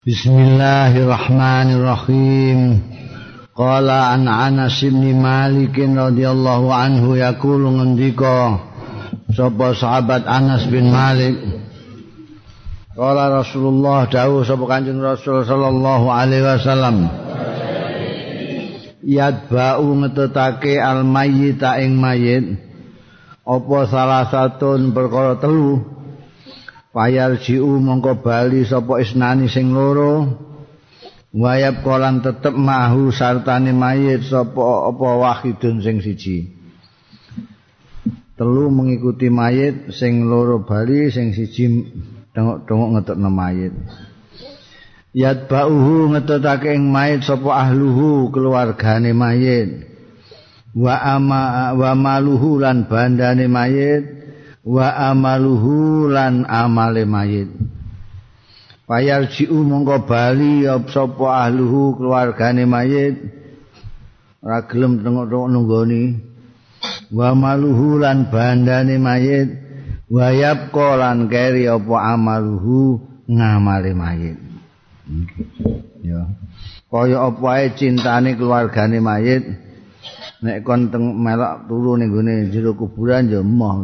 Bismillahirrahmanirrahim. Qala an Anas bin Malik radhiyallahu anhu yaqulu ngendika sapa sahabat Anas bin Malik? Qala Rasulullah dawuh sapa Kanjeng Rasul sallallahu alaihi wasallam. Yadba'u ngetetake al mayyita ing mayit. Apa salah satun perkara telu Payal jiu mongko bali sapa isnani sing loro? Wayap kolan tetep mahu sartane mayit sapa apa wahidun sing siji? Telu mengikuti mayit sing loro bali sing siji tengok-tengok ngetekno mayit. Yat bauhu ngetotake ing mayit sapa ahluhu keluargane mayit. Wa ama wa maluhu lan bandane mayit wa amaluhu lan amale mayit. Payal jiu mongko bali sapa ahluhu keluargane mayit. Ora gelem tengok-tengok nunggoni. Wa maluhu lan bandane mayit. Wa yapqa lan keri apa amaluhu ngamale mayit. Ya. Kaya apa cintane keluargane mayit nek kon teng melok turu ning gone jero kuburan ya emoh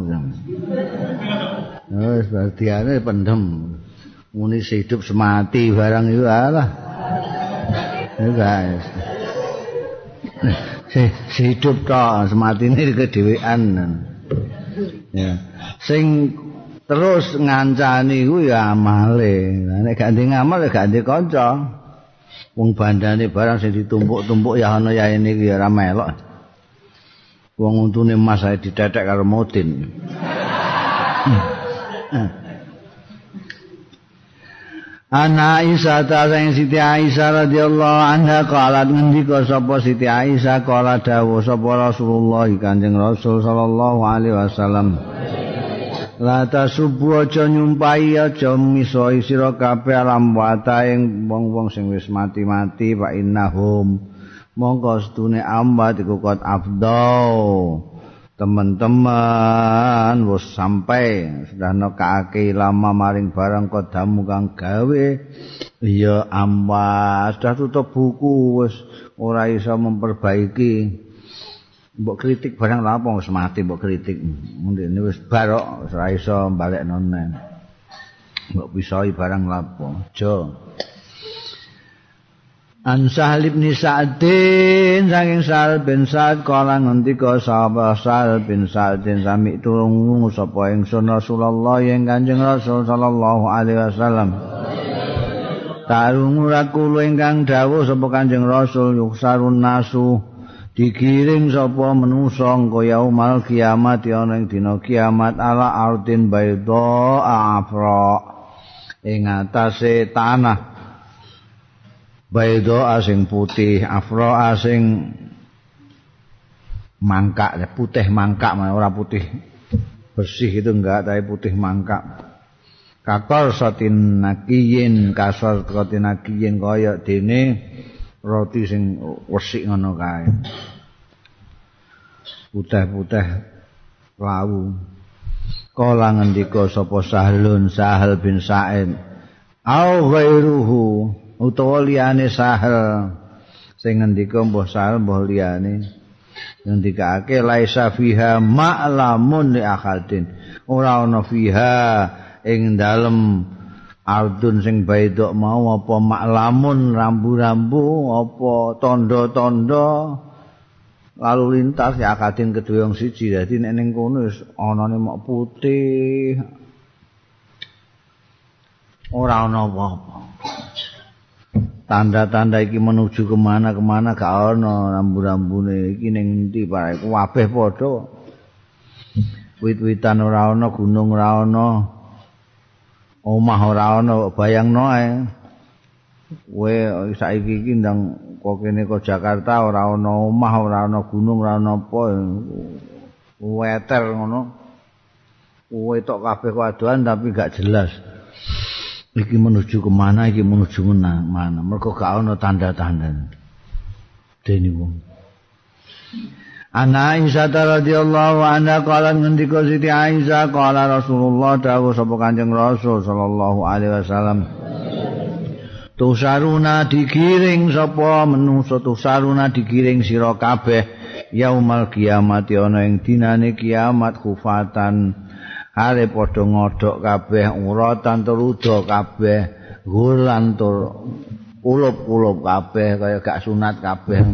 wis berarti ane pendem. Muni hidup semati barang itu alah. Guys. Si, hidup to semati ini kedewean ya. Sing terus ngancani ku ya amale. Nek gak ndek ngamal gak ndek kanca. Wong bandane barang sing ditumpuk-tumpuk ya ana ya ini ya ora melok wong untune mas ae ditetek karo mutin Ana Aisyah ta sing Siti Aisyah radhiyallahu anha qalat ngendika sapa Siti Aisyah qala dawuh sapa Rasulullah Kanjeng Rasul sallallahu alaihi wasallam La tasubbu aja nyumpai aja misoi sira kabeh alam ing wong-wong sing wis mati-mati fa innahum monggo setune ambat iku kot afdal teman-teman wis sampai. Sudah nekake lama maring barang kodamu kang gawe. Iya ambat sudah tutup buku wis ora iso memperbaiki. Mbok kritik barang lha apa? Wis mati mbok kritik. Mundine wis barok ora iso balekno neh. Mbok pisoi barang lha apa An Sahal bin Sa'din saking Sahal bin Sa'd kala ngendika sapa Sahal bin Sa'din sami tulung sapa ingsun Rasulullah ing Kanjeng Rasul sallallahu alaihi wasallam. Tarung ora kula ingkang dawuh sapa Kanjeng Rasul yuksarun nasu digiring sapa manusa kaya umal kiamat ana ing dina kiamat ala ardin baydha afra ing atase tanah Baido asing putih, afro asing mangkak, putih mangkak, ora putih bersih itu enggak, tapi putih mangkak. Kakor satin nakiyin, kasor satin nakiyin kaya dene roti sing wesik ngono kae. Putih-putih lawu. Kala ngendika sapa Sahlun Sahal bin Sa'id. Au ghairuhu utawa liyane sahel. Sing ngendika mbah sahel mbah liyane. Ngendikake laisa fiha ma'lamun li akhatin ora ana fiha ing dalem ardun sing baidok mau apa maklamun rambu-rambu apa tondo-tondo lalu lintas ya akadin kedua yang siji. Jadi nek ning kono wis anane mok putih. Ora ana apa-apa tanda-tanda iki menuju kemana kemana gak ono rambu-rambune. Iki ning endi pae kabeh padha. Wit-witan ora ono gunung ora ono omah ora ono bayangno ae. Kowe saiki iki ndang kok kene kok Jakarta ora ono omah ora ono gunung ora ono apa weter ngono. Kowe tok kabeh kuaduan tapi gak jelas iki menuju kemana iki menuju mana mana? Mereka gak ada tanda-tanda deni wong. Ana Aisyah radhiyallahu anha kala ngendika Siti Aisyah kala Rasulullah dawuh sapa Kanjeng Rasul sallallahu alaihi wasallam tusaruna digiring sapa menungso tusaruna digiring sira kabeh yaumal kiamat ana ing dinane kiamat kufatan are padha ngodhok kabeh uratan terudo kabeh gulan tur ulup-ulup kabeh kaya gak sunat kabeh.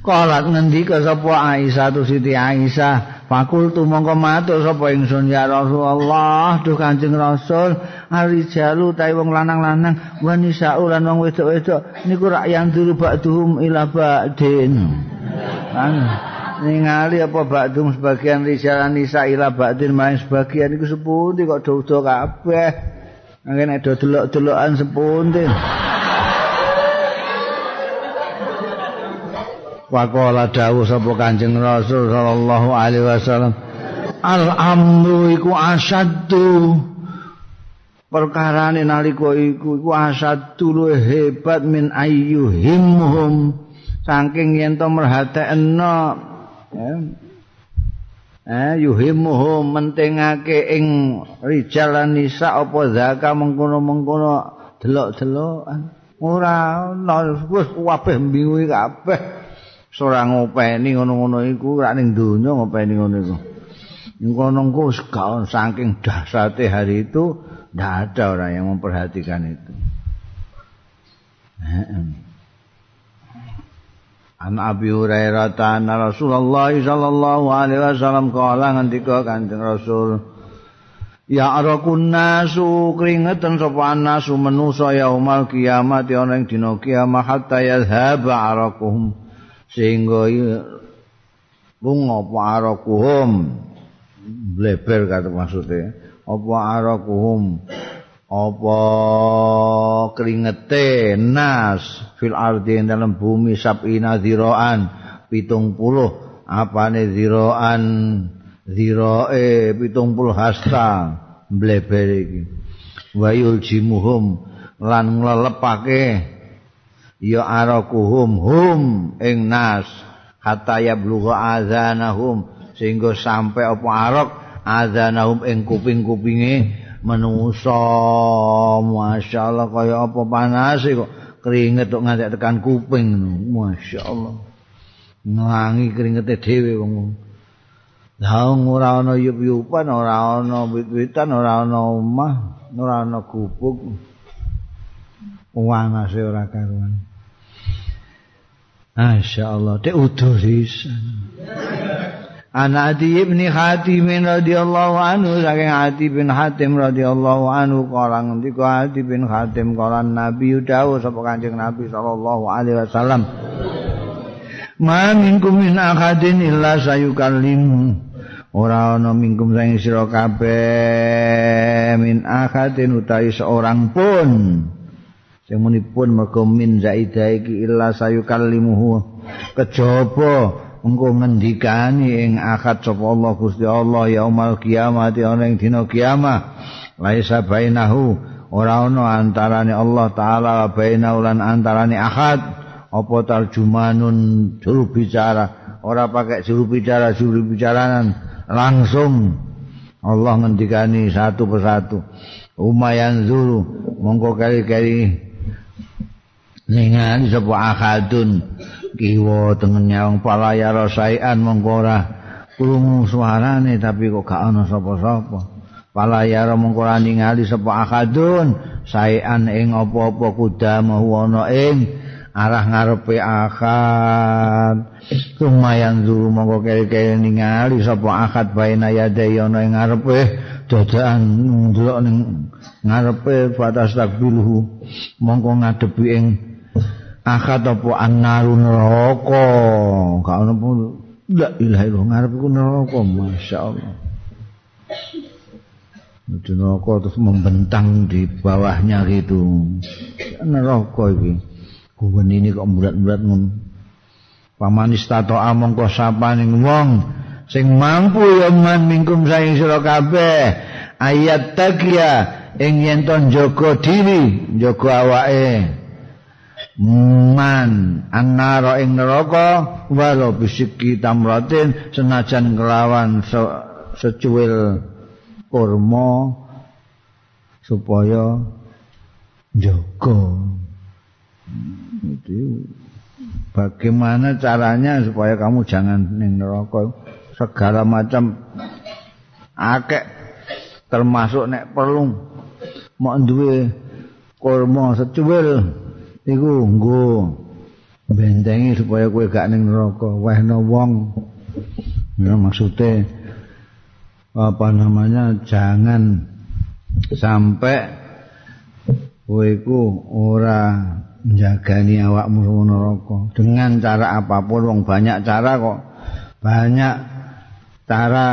Kalat ngendika sapa Aisyah tu Siti Aisyah, fakultu mongko matur sapa ingsun ya Rasulullah, duh Kanjeng Rasul, arijalu ta wong lanang-lanang, wanisa ulan wong wedok-wedok niku rak yang dulu ba'dhum ila ba'din. Ningali apa ba'dhum sebagian rijal nisa ila ba'din main sebagian niku sepundi kok do-do kabeh. Nggih do delok-delokan sepundi. Waqala dawuh sapa Kanjeng Rasul sallallahu alaihi wasallam Al amru iku asaddu perkarane nalika iku iku asaddu hebat min ayyuhimhum saking yen to merhatekno eh yuhimhum mentingake ing rijal lan nisa apa zakat mengkono-mengkono delok-delokan ora ana wis kabeh bingung kabeh ora ngopeni ngono-ngono iku rak ning donya ngopeni ngono iku. Ngono ku saking dahsyate hari itu ndak ada orang yang memperhatikan itu. An Abi Hurairah ta'ala Rasulullah sallallahu alaihi wasallam kala ngendika Kanjeng Rasul Ya arakun nasu keringetan sapa nasu manusa yaumal kiamat ana ing dina kiamat hatta yadhhaba arakuhum sehingga bunga apa arakuhum? Bleber kata maksudnya apa arakuhum? Apa keringete nas fil ardi dalam bumi sabina ziroan pitung puluh. Apa nih ziroan ziroe pitung puluh hasta. Bleber iki. Wayul jimuhum lan nglelepake. Ya arakuhum hum ing nas. Hatta yablugha azanahum. Sehingga sampai apa arok azanahum ing kuping-kupinge. Manusa masyaallah kaya apa panas kok keringet kok nganti tekan kuping masyaallah ngangi keringete dhewe wong Lah ora ana yup-yupan, ora ana wit-witan, ora ana omah, ora ana gubuk. Wanase ora karuan. Masyaallah, dek udur sisan. Ana Adi bin Hatim radhiyallahu anhu saking Adi bin Hatim radhiyallahu anhu kala ngendika Adi bin Hatim kala Nabi dawuh sapa Kanjeng Nabi sallallahu alaihi wasallam. Ma minkum min ahadin illa sayukallim. Ora ana minkum sing sira kabeh min ahadin utawi seorang pun. sing munipun mergo min zaida iki illa sayukallimuhu kejaba engko ngendikani ing akad sapa Allah Gusti Allah yaumal kiamat ana ing dina kiamat laisa bainahu ora ana antarane Allah taala bainahu lan antarane akad. Apa tarjumanun juru bicara? Ora pakai juru bicara juru bicaranan. Langsung Allah ngendikani satu persatu. Umayan zuru mongko kali-kali ningali sapa akadun kiwa tengen nyawang palaya rasaian mongko ora krungu suarane tapi kok gak ana sapa-sapa. Palaya mongko ora ningali sapa akadun saian ing apa-apa kuda mau ana ing arah ngarepe akad. Lumayan dulu mongko kere-kere ningali sapa akad baina yadai ana ing ngarepe dadakan ndelok ning ngarepe batas takbilhu mongko ngadepi ing akad apa? Annaru neraka. Gak ono pun la ilaha illallah ngarep iku neraka masyaallah. Itu neraka terus membentang di bawahnya gitu. Neraka iki. Kuwen ini kok berat-berat ngono. Pamanis tato among kok sapa ning wong sing mampu ya man mingkum saing sira kabeh. Ayat takia ing yen to njaga diri njaga awake man annara ing neraka walau bisiki tamratin senajan kelawan se secuil kurma supaya jaga itu bagaimana caranya supaya kamu jangan ning neraka? Segala macam. Akeh. Termasuk nek perlu. Mau duwe kurma secuil iku nggo bentengi supaya kowe gak ning neraka. Wehno wong. Ya maksude apa namanya jangan sampai kowe iku ora njagani awakmu neraka. Dengan cara apapun wong banyak cara kok. Banyak cara.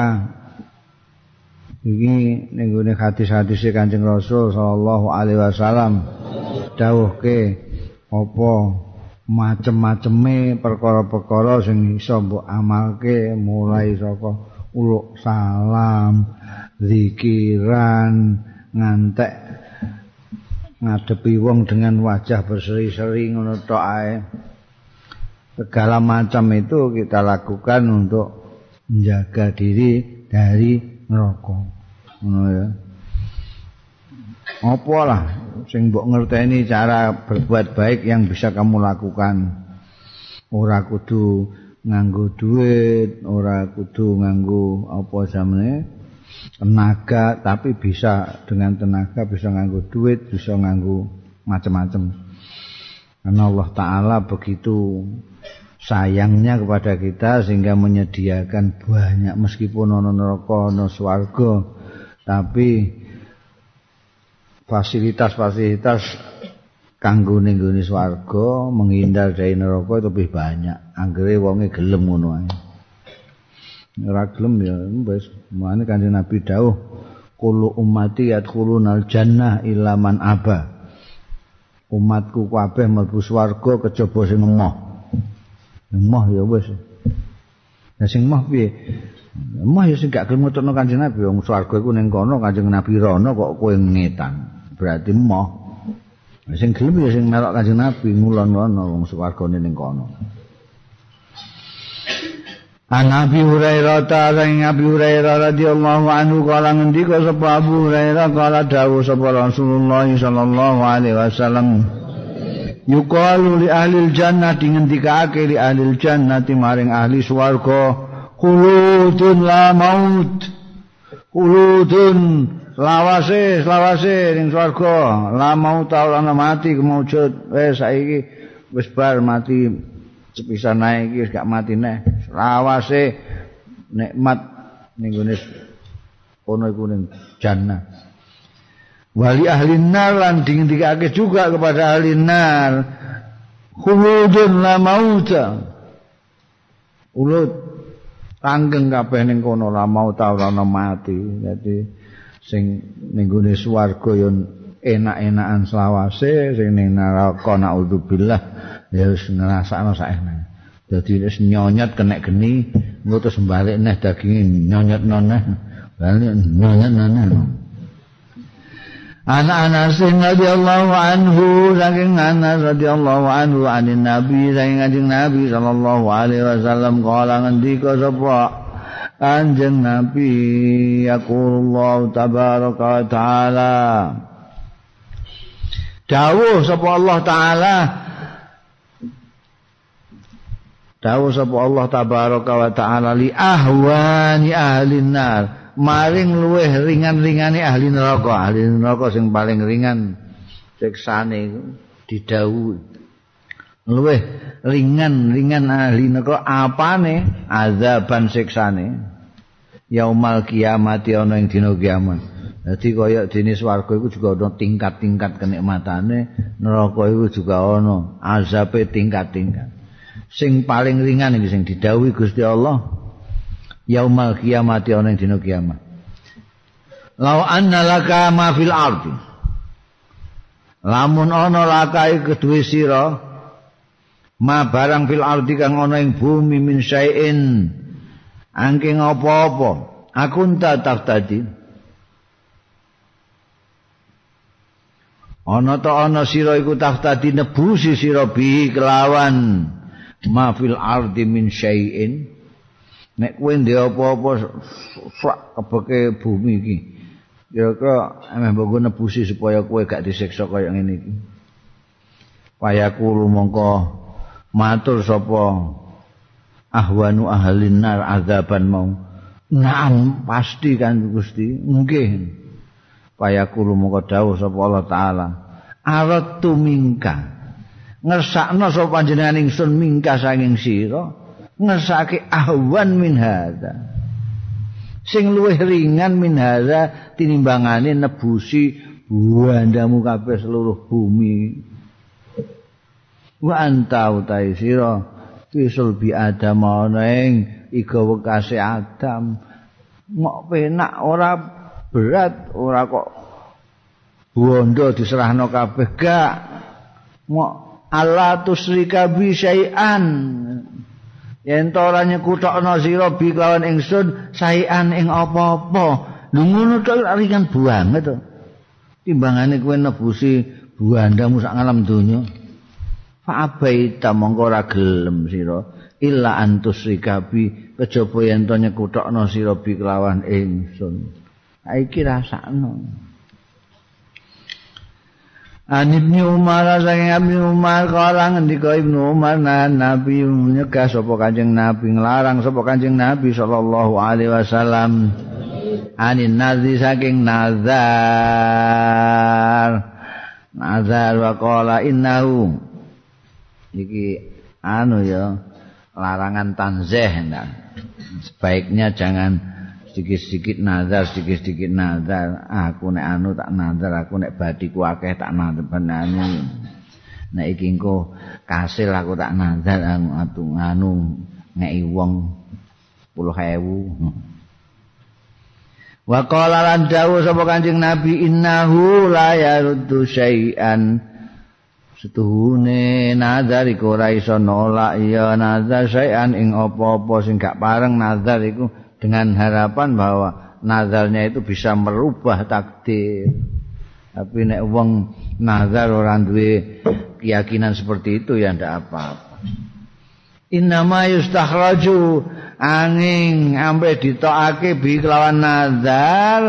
Iki ning gone hadis-hadis Kanjeng Rasul sallallahu alaihi wasallam dawuhke apa macem-maceme perkara-perkara sing iso mbok amalke mulai saka uluk salam zikiran ngantek ngadepi wong dengan wajah berseri-seri ngono tok ae. Segala macam itu kita lakukan untuk menjaga diri dari neraka. Ngono ya. Apa lah sing mbok ngerteni cara berbuat baik yang bisa kamu lakukan. Ora kudu nganggo duit, ora kudu nganggo apa samene tenaga tapi bisa dengan tenaga bisa nganggo duit bisa nganggo macam-macam karena Allah Ta'ala begitu sayangnya kepada kita sehingga menyediakan banyak meskipun ono neraka ono swarga tapi fasilitas-fasilitas kanggo ning swarga menghindar dari neraka lebih banyak. Anggere wonge gelem ngono ae. Ora gelem ya wis. Mane kanjeng Nabi dawuh kullu ummati yadkhulunal jannah illa man aba. Umatku kabeh mlebu swarga kejaba sing emoh. Emoh ya wis. Ya sing emoh piye? Emoh ya sing gak gelem ngetokno kanjeng Nabi. Wong swarga iku ning kono kanjeng Nabi rono kok kowe ngetan berarti emoh sing gelem ya sing melok kanjeng Nabi ngulon-ulon wong swargane ning kono. An Abi Hurairah ta sang Abi Hurairah radhiyallahu anhu kala ngendika sapa Abu Hurairah kala dawuh sapa Rasulullah sallallahu alaihi wasallam Yuqalu li ahli jannah dingendikake li ahli jannah maring ahli swarga khuludun la maut khuludun lawase lawase ning swarga. La maut ora mati kemujud. Wis saiki wis bar mati. Sepisan naik iki gak mati neh. Lawase nikmat ning gone kono iku ning jannah. Wali ahli nar lan dingendikake juga kepada ahli nar. Khuludun la mauta. Ulut langgeng kabeh ning kono la mauta ora mati. Dadi sing ning gone swarga yo enak-enakan selawase sing ning neraka naudzubillah ya wis ngrasakno sak enak Jadi wis nyonyot kena geni, engko terus balik neh daginge nyonyot noneh. Balik nyonyot noneh. Anak Anas radhiyallahu anhu saking Anas radhiyallahu anhu anin Nabi saking Nabi sallallahu alaihi wasallam kala ngendika sapa kanjeng Nabi yaqulullah tabaraka wa taala. Dawuh sapa Allah taala. Dawuh sapa Allah tabaraka wa taala li ahwani ahli nar, maring luweh ringan-ringane ahli neraka, ahli neraka sing paling ringan siksane didhawuhi. Luweh ringan-ringan ahli neraka apane? Azaban siksane. Yaumal kiamat ana ing dina kiamat. Dadi kaya dene swarga iku juga ana tingkat-tingkat kenikmatane, neraka iku juga ana azabe tingkat-tingkat. sing paling ringan iki sing didhawuhi Gusti Allah yaumal kiamat ana ing dina kiamat law anna laka ma fil ardi lamun ana lakai kedue sira ma barang fil ardi kang ana ing bumi min syai'in. Angking apa-apa. Aku tak tadi. Ana ta ana sira iku tak tadi nebusi sira bi kelawan. Ma fil ardi min syai'in. Nek kowe ndek apa-apa sak kebeke bumi iki kira-kira emeh mbok nebusi supaya kowe gak disiksa kaya ngene iki. Payaku mongko matur sapa ahwanu ahlin nar azaban mau. Naam pasti kan Gusti. Nggih. Payaku mongko dawuh sapa Allah taala. Aratu mingka. Ngersakno sapa panjenengan ingsun mingka saking sira. Ngersake ahwan min hadza. Sing luwih ringan min hadza tinimbangane nebusi buandamu kabeh seluruh bumi wa anta utai sira? Wisul bi adam ana ing iga wekase adam. Mok penak ora berat ora kok bondo diserahno kabeh. Gak. Mok Allah tusrika bi syai'an. Yen to ora nyekutokno sira bi kawan ingsun saean ing apa-apa. Lho ngono to ringan banget to. Timbangane kowe nebusi buandamu sak ngalam donya fa abaita mongko ora gelem sira illa antus rikabi kejaba yen to nyekutokno sira bi kelawan ingsun. Iki rasakno. Ibnu Umar saking Ibnu Umar kala ngendika Ibnu Umar Nabi nyegah sapa Kanjeng Nabi nglarang sapa Kanjeng Nabi sallallahu alaihi wasallam. Anin nazi saking nazar. Nazar wa qala innahu iki anu ya larangan tanzih nah. sebaiknya jangan sedikit-sedikit nazar, sedikit-sedikit nazar. Aku nek anu tak nazar, aku nek badiku akeh tak nazar benane. Nek iki engko kasil aku tak nazar anu anu ngeki wong 10.000. Wa qala lan dawuh sapa Kanjeng Nabi innahu la yaruddu syai'an setuhune nazar iku ora iso nolak ya nazar syai'an ing apa-apa sing gak pareng nazar iku dengan harapan bahwa nazarnya itu bisa merubah takdir. Tapi nek wong nazar orang duwe keyakinan seperti itu ya ndak apa-apa. Innama yustakhraju angin ampe ditokake bi kelawan nazar.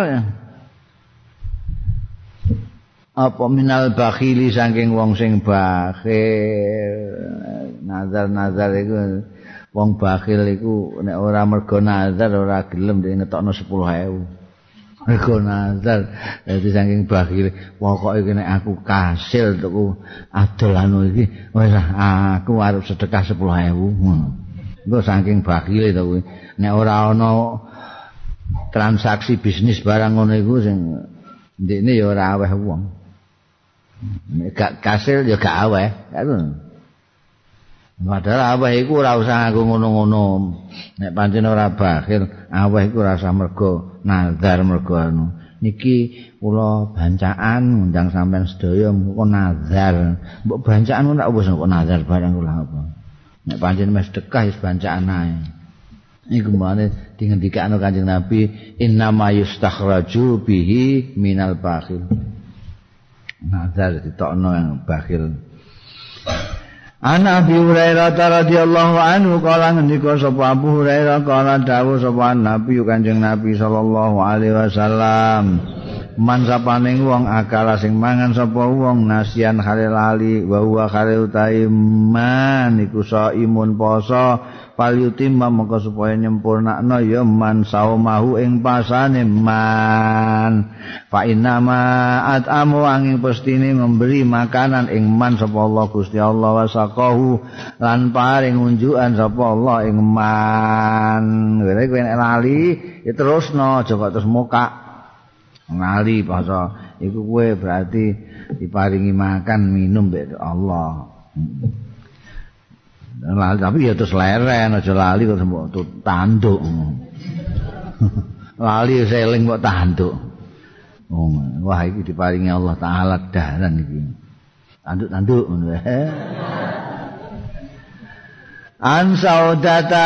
Apa minal bakhili saking wong sing bakhil. Nazar-nazar itu wong bakhil iku nek ora mergo nazar ora gelem dhewe ngetokno 10000 mergo nazar. Dadi saking bakhil pokoke iki nek aku kasil tuku adol anu iki wis aku arep sedekah 10000 engko saking bakhil to kuwi. Nek ora ana transaksi bisnis barang ngono iku sing ndekne ya ora aweh wong gak kasil ya gak aweh Padahal aweh iku ora usah nganggo ngono-ngono. Nek pancen ora bakhil, aweh iku ora usah mergo nazar mergo anu. Niki kula bancaan ngundang sampean sedaya kok nazar. Mbok bancaan ora wis kok nazar barang kula apa. Nek pancen mes dekah wis bancaan ae. Iku mane dingendikane Kanjeng Nabi, "Inna ma yustakhraju bihi minal bakhil." Nazar ditokno yang bakhil. Ana Abi Hurairah radhiyallahu anhu kala ngendika sapa Abu Hurairah kala dawuh sapa Nabi Kanjeng Nabi sallallahu alaihi wasallam man sapane wong akala sing mangan sapa wong nasian khalil ali wa huwa khalil taiman iku imun poso palyutimma mongko supaya nyempurnakno ya man saumahu ing pasane man. Fa inna ma atamu angin pestine memberi makanan ing man sapa Allah Gusti Allah wasaqahu lan paring unjukan sapa Allah ing man. Ngene kuwi nek lali ya terusno aja terus muka ngali basa iku kowe berarti diparingi makan minum mbek Allah tapi ya terus leren aja lali kok mbok tanduk. Lali seling mbok tanduk. Oh, wah iki diparingi Allah taala dalan iki. Tanduk-tanduk. Ngono An saudata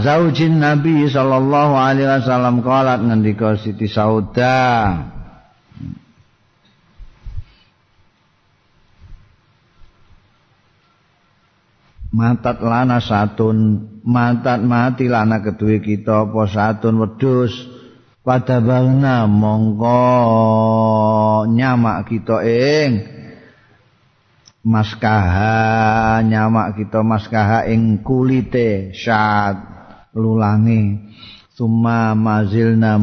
zaujin Nabi sallallahu alaihi wasallam qalat ngendika Siti Saudah matat lana satun matat mati lana kedue kita apa satun wedhus? Pada bangna mongko nyamak kita ing maskaha nyamak kita maskaha ing kulite syat lulangi. Summa mazilna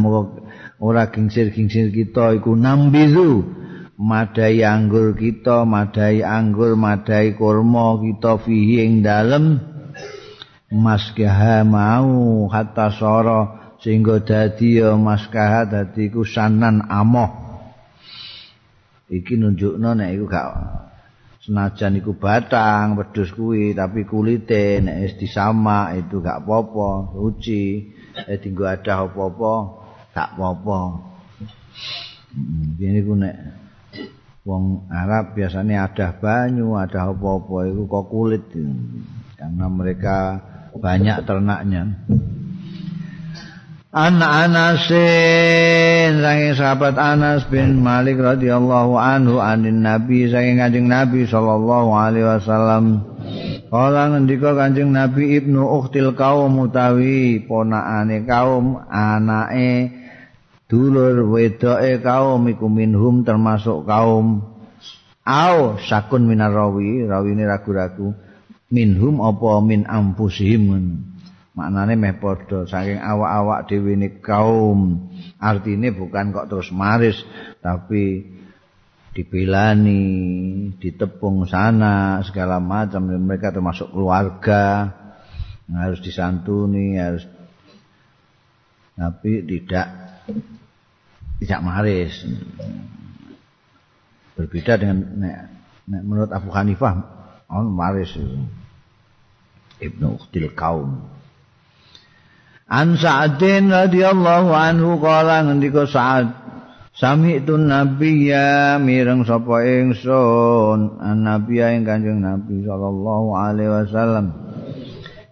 ora gingsir-gingsir kita iku nambizu madai anggur kita madai anggur madai kurma kita fihi ing dalem. Maskaha mau hatta soro sehingga dadi ya maskaha dadi ku sanan amoh. Iki nunjukno nek iku gak senajan iku batang wedhus kuwi tapi kulite nek wis disama itu gak apa-apa suci. Eh tinggo ada apa-apa gak apa-apa. Ini ku nek wong Arab biasanya ada banyu ada apa-apa itu kok kulit. Karena mereka banyak ternaknya. Anak Anasin saking sahabat Anas bin Malik radhiyallahu anhu anin Nabi saking Kanjeng Nabi sallallahu alaihi wasallam. Kala ngendika Kanjeng Nabi Ibnu Ukhtil kaum utawi ponakane kaum anake dulur wedoke kaum iku minhum termasuk kaum au sakun minar rawi rawine ragu-ragu. Minhum apa min ampusihim maknane meh padha saking awak-awak dhewe ne kaum. Artine bukan kok terus maris tapi dibelani ditepung sana segala macam. Mereka termasuk keluarga. Harus disantuni harus tapi tidak tidak maris berbeda dengan nek, nek menurut Abu Hanifah on maris Ibnu Ukhtil Kaum. An Sa'din radhiyallahu anhu kala ngendika Sa'ad Sami itu Nabi ya mireng sapa ingsun an Nabi ing Kanjeng Nabi sallallahu alaihi wasallam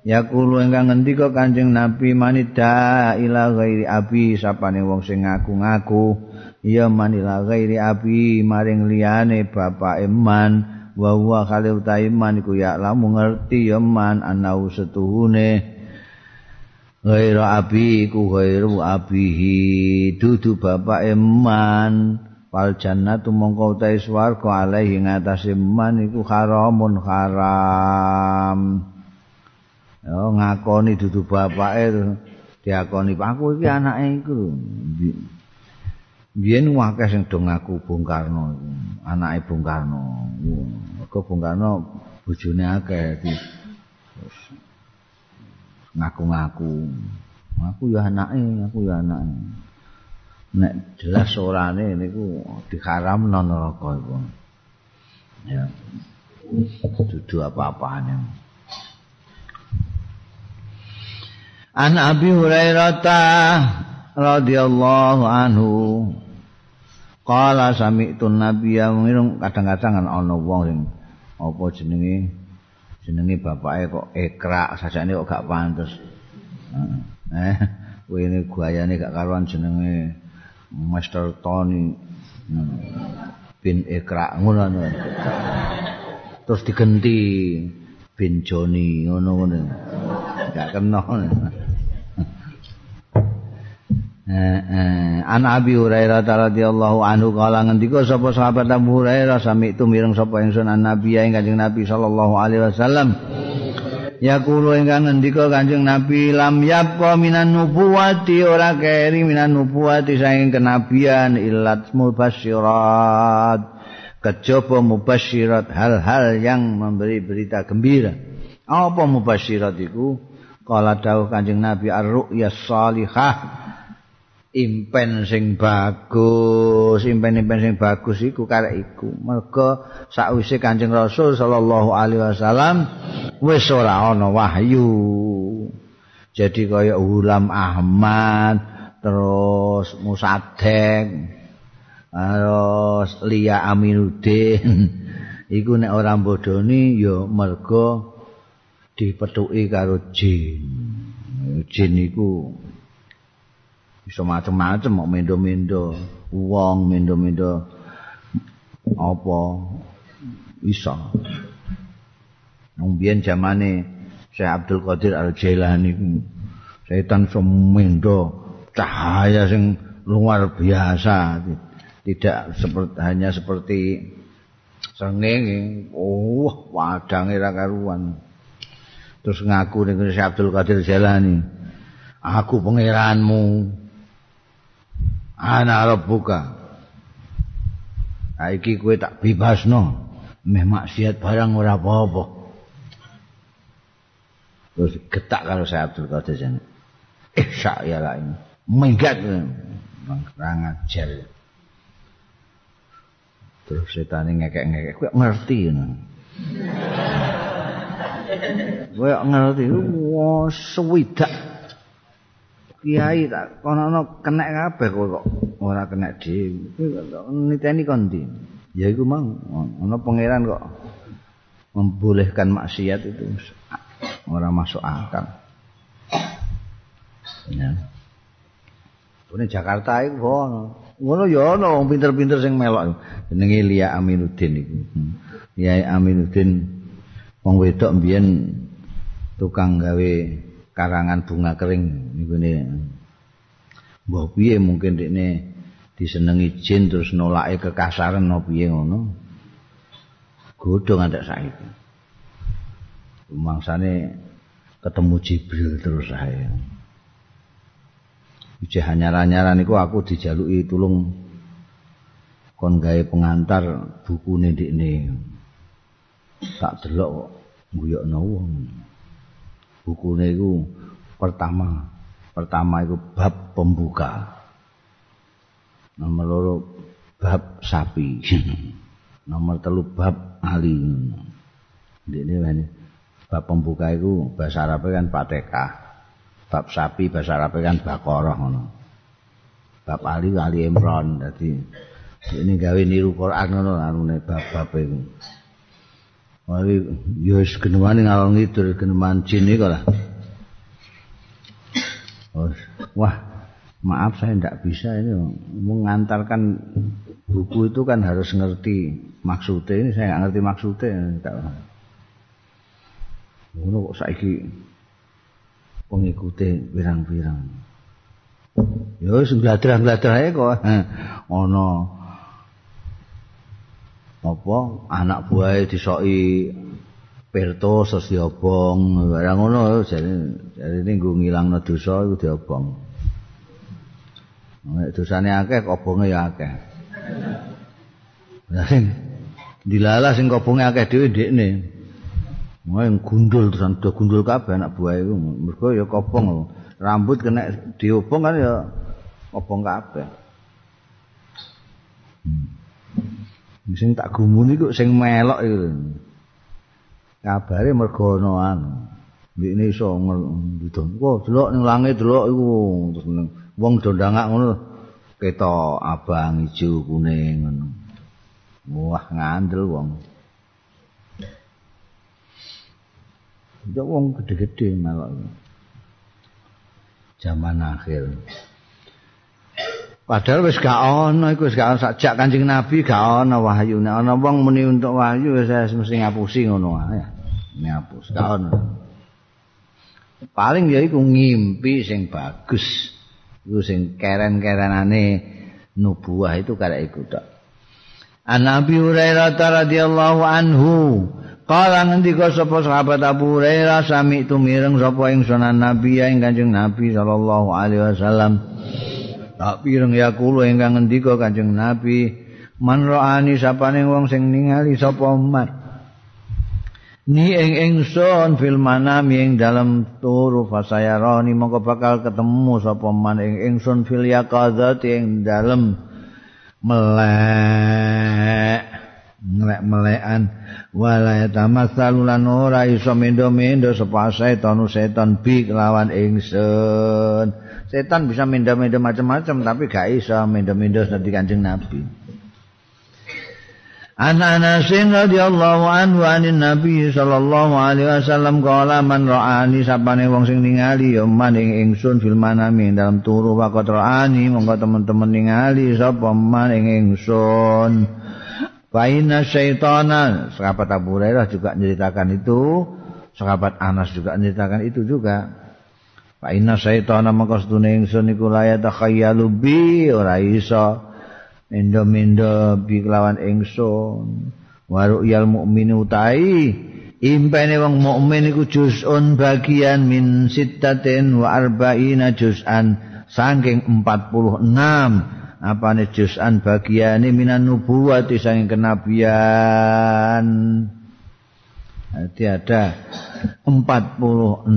Ya kulo ingkang ngendika Kanjeng Nabi manida ila ghairi abi sapane wong sing ngaku-ngaku ya manila ghairi abi maring liyane bapak iman wa huwa khalil iman iku ya lamu ngerti ya man anau setuhune. Ghairu abi ku ghairu abihi dudu bapak eman wal jannatu mongko utahe swarga alaihi ngatasé man iku haramun haram yo ngakoni dudu bapake diakoni aku iki anake iku biyen akeh sing do ngaku Bung Karno anake Bung Karno kok Bung Karno bojone akeh ngaku-ngaku. Aku ya anake, aku ya anake. Nek jelas orane niku diharamno neraka iku. Ya. Dudu apa-apane. An Abi Hurairah radhiyallahu anhu. Qala sami'tu nabiyya kadang-kadang ana wong sing apa jenenge jenenge bapake kok ekrak sajane kok gak pantes. Eh kowe ini gayane gak karuan jenenge Master Tony. Bin ekrak ngono terus digenti bin Joni ngono-ngono gak kena An Abi Hurairah radhiyallahu anhu kala ngendika sapa sahabat Abu Hurairah sami itu mireng sapa ingsun an Nabi ing Kanjeng Nabi sallallahu alaihi wasallam. Yaqulu ingkang ngendika Kanjeng Nabi lam yabqa minan nubuwati ora keri minan nubuwati saking kenabian illat mubasyirat. Kejaba mubasyirat hal-hal yang memberi berita gembira. Apa mubasyirat iku? Kala dawuh Kanjeng Nabi ar-ru'yas salihah impen sing bagus, impen-impen sing bagus iku karek iku. Mergo sakwise Kanjeng Rasul sallallahu alaihi wasallam wis ora ana wahyu. Jadi kaya Ulam Ahmad, terus Musadek, terus Lia Aminuddin. iku nek ora bodoni ya mergo dipethuki karo jin. Jin iku bisa macam-macam mau mendo-mendo uang mendo-mendo apa. Bisa. Numbien zamane Syekh Abdul Qadir Al Jailani setan semendo cahaya sing luar biasa. Tidak seperti hanya seperti srengenge. Oh wadange ra karuan. Terus ngaku ning Abdul Qadir Jalani aku pangeranmu ana rabbuka iki kowe tak bebasno meh maksiat barang ora apa-apa. Terus getak kalau saya Abdul Qadir Jalani eh ya lah ini. Minggat rangat jel terus setan ngekek-ngekek. Kowe ngerti ngono. Kowe ngerti. Wah swidak kiai tak kono kena kabeh kok ora kena dhewe. Niteni kon ndi? Ya iku mang ana pangeran kok membolehkan maksiat itu ora masuk akal. Ya. Ini Jakarta itu ono. ngono ya ana wong pinter-pinter sing melok jenenge Lia Aminuddin iku. Lia Aminuddin wong wedok mbiyen tukang gawe karangan bunga kering niku ne mbah piye mungkin dekne disenengi jin terus nolake kekasaran no piye ngono godhong ada saiki mangsane ketemu Jibril terus saya Ije hanyar-hanyaran iku aku dijaluki tulung kon gawe pengantar buku ndekne. Tak delok kok guyokno wong. Bukune iku pertama, pertama iku bab pembuka. Nomor loro bab sapi. Nomor telu bab ali. Ndekne bab pembuka iku bahasa Arab kan Fatihah. bab sapi bahasa Arab kan Baqarah ngono. Bab Ali Ali Imran dadi ini gawe niru Quran ngono anune bab-bab iku. Mari yo wis genemane ngalor ngidul geneman jin iki lah. Wah, maaf saya tidak bisa ini mengantarkan buku itu kan harus ngerti maksudnya ini saya nggak ngerti maksudnya. Ngono kok saiki pengikute pirang-pirang. Ya wis ngladrah-ngladrah ae kok. Ana apa anak buahe disoki Perto sos diobong, barang ngono jare ning nggo ngilangno dosa iku diobong. Nek dosane akeh obonge ya akeh. Sing dilalah sing obonge akeh dhewe ndekne. Mau gundul terus do gundul kabeh anak buah itu. Mergo ya kobong Rambut kena diobong kan ya kobong kabeh. Hmm. Sing tak gumuni kok sing melok iku. Kabare mergo ana anu. Ndikne iso ngidon. Wah, delok ning langit delok iku terus wong do ndangak ngono. Ketok abang ijo kuning ngono. Wah, ngandel wong. Ya wong gede-gede malah. Zaman akhir. Padahal wis gak ana iku wis gak sajak Kanjeng Nabi gak ana wahyu. Nek ana wong muni untuk wahyu wis mesti ngapusi ngono wae. Ngapus gak ana. Paling ya iku ngimpi sing bagus. Iku sing keren-kerenane nubuah itu karek iku tok. An Nabi Hurairah radhiyallahu anhu Kala ngendika sapa sahabat Abu Hurairah sami tu mireng sapa ing sunan Nabi ing Kanjeng Nabi sallallahu alaihi wasallam. Tak pireng ya ingkang ngendika Kanjeng Nabi, man roani sapane wong sing ningali sapa man. Ni ing ingsun fil manam ing dalam turu fasayaroni mongko bakal ketemu sapa man ing ingsun fil yaqadzati ing dalem melek ngelek-melekan wala tamassalu lan ora iso mendo-mendo sapa setan setan bi kelawan ingsun setan bisa mendo-mendo macam-macam tapi gak iso mendo-mendo dadi kanjeng nabi. An Anas radhiyallahu anhu anin Nabi sallallahu alaihi wasallam qala man ra'ani sapane wong sing ningali ya man ing ingsun fil manami dalam turu waqt ra'ani monggo teman-teman ningali sapa man ing ingsun? Faina syaitana Sahabat Abu Hurairah juga menceritakan itu Sahabat Anas juga menceritakan itu juga Fa inna syaitana maka sedune ingsun iku layat takhayyalu bi ora iso mendo-mendo bi kelawan ingsun. Waru yal mukmin utai impene wong mukmin iku juz'un bagian min sittatin wa arba'ina juz'an saking 46 apane juz'an bagiane minan nubuwati saking kenabian. Jadi ada 46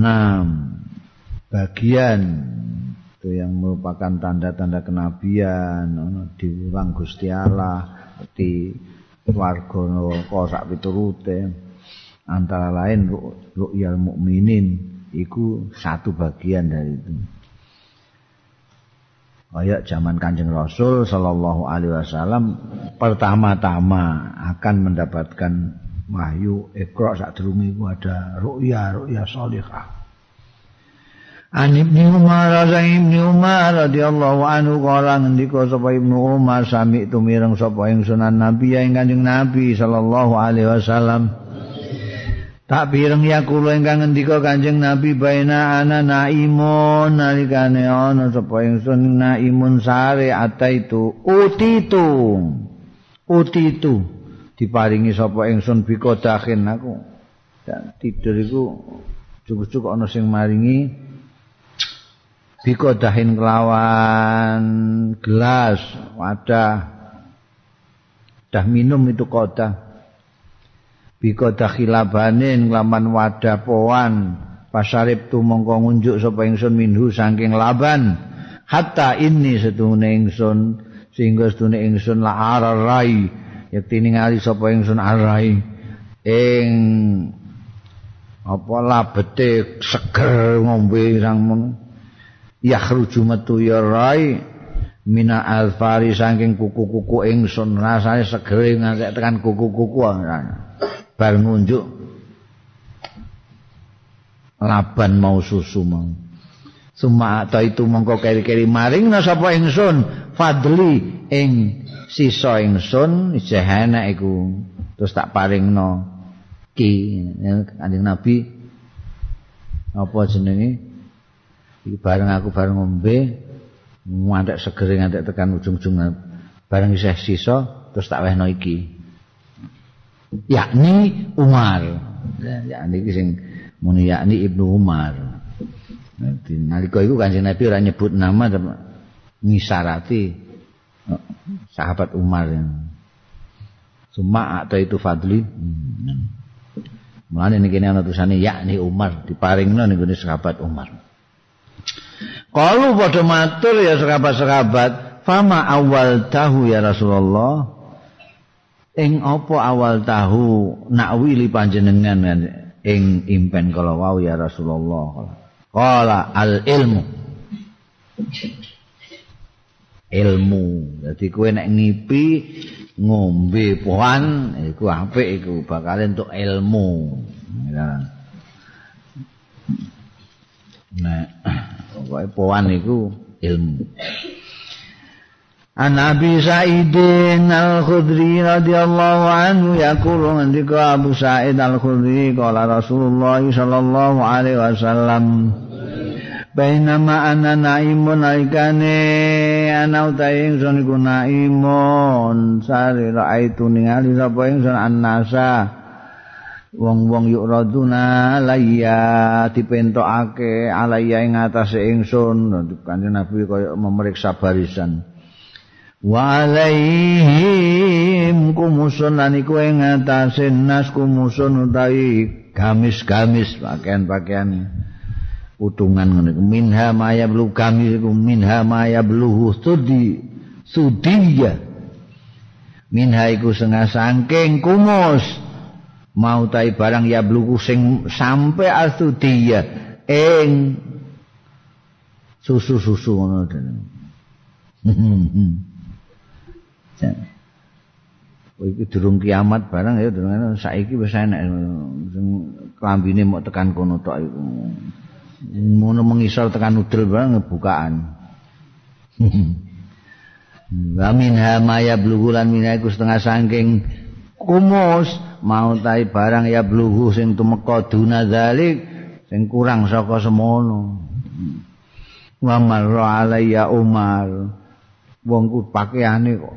bagian. Itu yang merupakan tanda-tanda kenabian diulang Gusti Allah di warga neraka sak piturute. Antara lain ru'yal mukminin itu satu bagian dari itu. Kayak zaman kanjeng Rasul Sallallahu Alaihi Wasallam pertama-tama akan mendapatkan wahyu ikro saat itu ada ru'ya ru'ya solihah An Ibnu Umar sang Ibnu Umar radhiyallahu anhu kala ngendika sapa Ibnu Umar sami tumireng sapa ing sunan Nabi ing Kanjeng Nabi sallallahu alaihi wasallam. Tak pireng ya kula ingkang ngendika Kanjeng Nabi baina ana naimun. Nalikane ana sapa ingsun naimun sare ata itu utitu. Utitu. Diparingi sapa ingsun bikodahin aku. Dan tidur iku cukup-cukup ana sing maringi biko dahin kelawan gelas wadah. Dah minum itu kota biko dakhilabanin kelawan wadah poan. Pasarip tu mongko ngunjuk sapa ingsun minhu saking laban. Hatta ini setune ingsun sehingga setune ingsun la ararai. Yakti ningali sapa ingsun arai. Ing apa labete seger ngombe sang yakhruju metu ya rai mina alfari saking kuku-kuku ingsun. Rasane segere nganti tekan kuku-kuku bar ngunjuk. Laban mau susu mau. Suma atau itu mongko keri-keri maring na sapa ingsun. Fadli ing sisa ingsun jahana iku. Terus tak paringno. Ki kanjeng nabi. Apa jenenge iki bareng aku bareng ngombe ngantek seger ngantek tekan ujung-ujung bareng isih sisa terus tak wehno iki yakni Umar ya niki sing muni yakni Ibnu Umar nanti nalika iku Kanjeng Nabi ora nyebut nama ngisarati eh, sahabat Umar yang Suma atau itu Fadli. Mulane niki ana tulisane yakni Umar diparingno niku sahabat Umar. Kalau pada matur ya serabat-serabat, fama awal tahu ya Rasulullah. Ing apa awal tahu nak wili panjenengan ing impen kalau wau ya Rasulullah. Kala al ilmu. Ilmu. Jadi kue nek ngipi ngombe pohan iku apik iku bakal entuk ilmu. Nah, pokoke poan iku ilmu. An Abi Sa'idin Al-Khudri radhiyallahu anhu yaqulu ngendika Abu Sa'id Al-Khudri qala Rasulullah sallallahu alaihi wasallam Bainama ana naimun aikane ana utahe ingsun iku naimun sare raaitu ningali sapa ingsun annasa wong-wong yuk raduna alayya dipentokake alayya ing atase ingsun. Kanjeng nabi kaya memeriksa barisan. Wa alaihim kumusun lan iku ing atase nas kumusun utawi gamis-gamis pakaian-pakaian. Utungan ngene minha maya blu gamis iku minha maya blu sudi sudiya minha iku sengah sangking kumus mau tai barang ya bluku sing sampe astudiya ing susu-susu ngono den. Oh iki durung kiamat barang ya durung saiki wis enak sing klambine mok tekan kono tok iku. Ngono mengisor tekan udel barang bukaan. Wa minha maya blugulan minaiku setengah saking kumus mau tai barang ya bluhu sing tumeka duna dalik sing kurang saka semono. Wa marra alayya umar. Wong ku pakaiane kok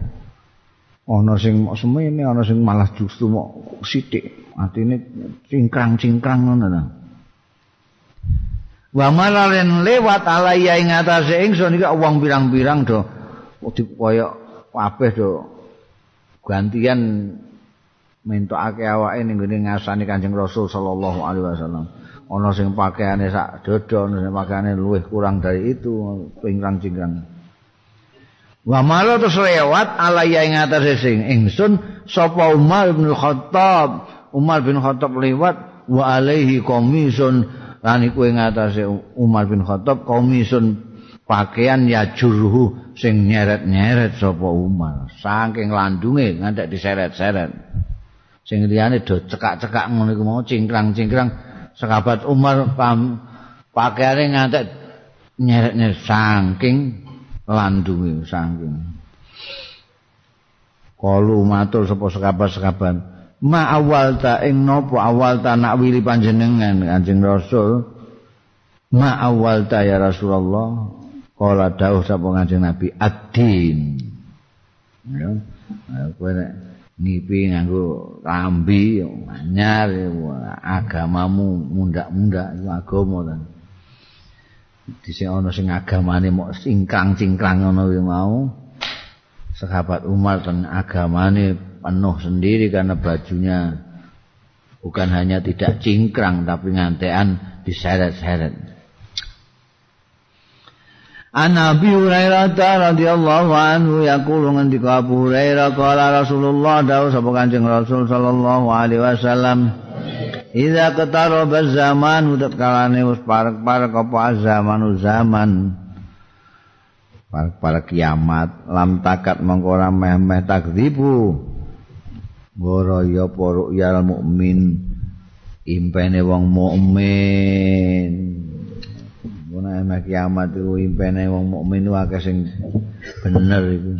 ana sing semene ana sing malah justru mok sithik. Atine cingkrang-cingkrang ngono ta. Wa maralen lewat alayya ing atase ingsun iki wong pirang-pirang do. Dikoyo kabeh do. Gantian mentokake awake ning ngene ngasani Kanjeng Rasul sallallahu alaihi wasallam. Ana sing pakaiane sak dodo ana sing pakaiane luwih kurang dari itu pingkrang-cingkrang wa malo terus lewat alaya ing atase sing ingsun sapa Umar bin Khattab. Umar bin Khattab lewat wa alaihi komisun. Lan iku ing atase Umar bin Khattab komisun pakaian ya jurhu sing nyeret-nyeret sapa Umar. Saking landunge ngantek diseret-seret sing liyane do cekak-cekak ngono iku mau cingkrang-cingkrang. Sahabat Umar pam pakaiane ngantek nyeret-nyeret saking landunge saking. Kalu matur sapa sekabat-sekabat. Ma awal ta ing napa awal ta nak wili panjenengan Kanjeng Rasul? Ma awal ta ya Rasulullah. Kala dawuh sapa Kanjeng Nabi ad-din. Ya kowe ngipi nganggo rambi anyar agamamu mundak-mundak iku agama ta. Dhisik ana sing agamane mok cingkrang-cingkrang ngono kuwi mau. Sahabat Umar ten agamane penuh sendiri karena bajunya bukan hanya tidak cingkrang tapi ngantean diseret-seret An Nabi Hurairah radhiyallahu anhu yaqulu ngendika Abu Hurairah qala Rasulullah dawuh sapa Kanjeng Rasul sallallahu alaihi wasallam Iza qataraba zaman utat kalane wis parek-parek apa zamanu zaman? Parek-parek kiamat lam takat mongko ora meh-meh takdzibu. Goro ya para yal mukmin impene wong mukmin ana emak kiamat iku impene wong mukmin akeh sing bener iku.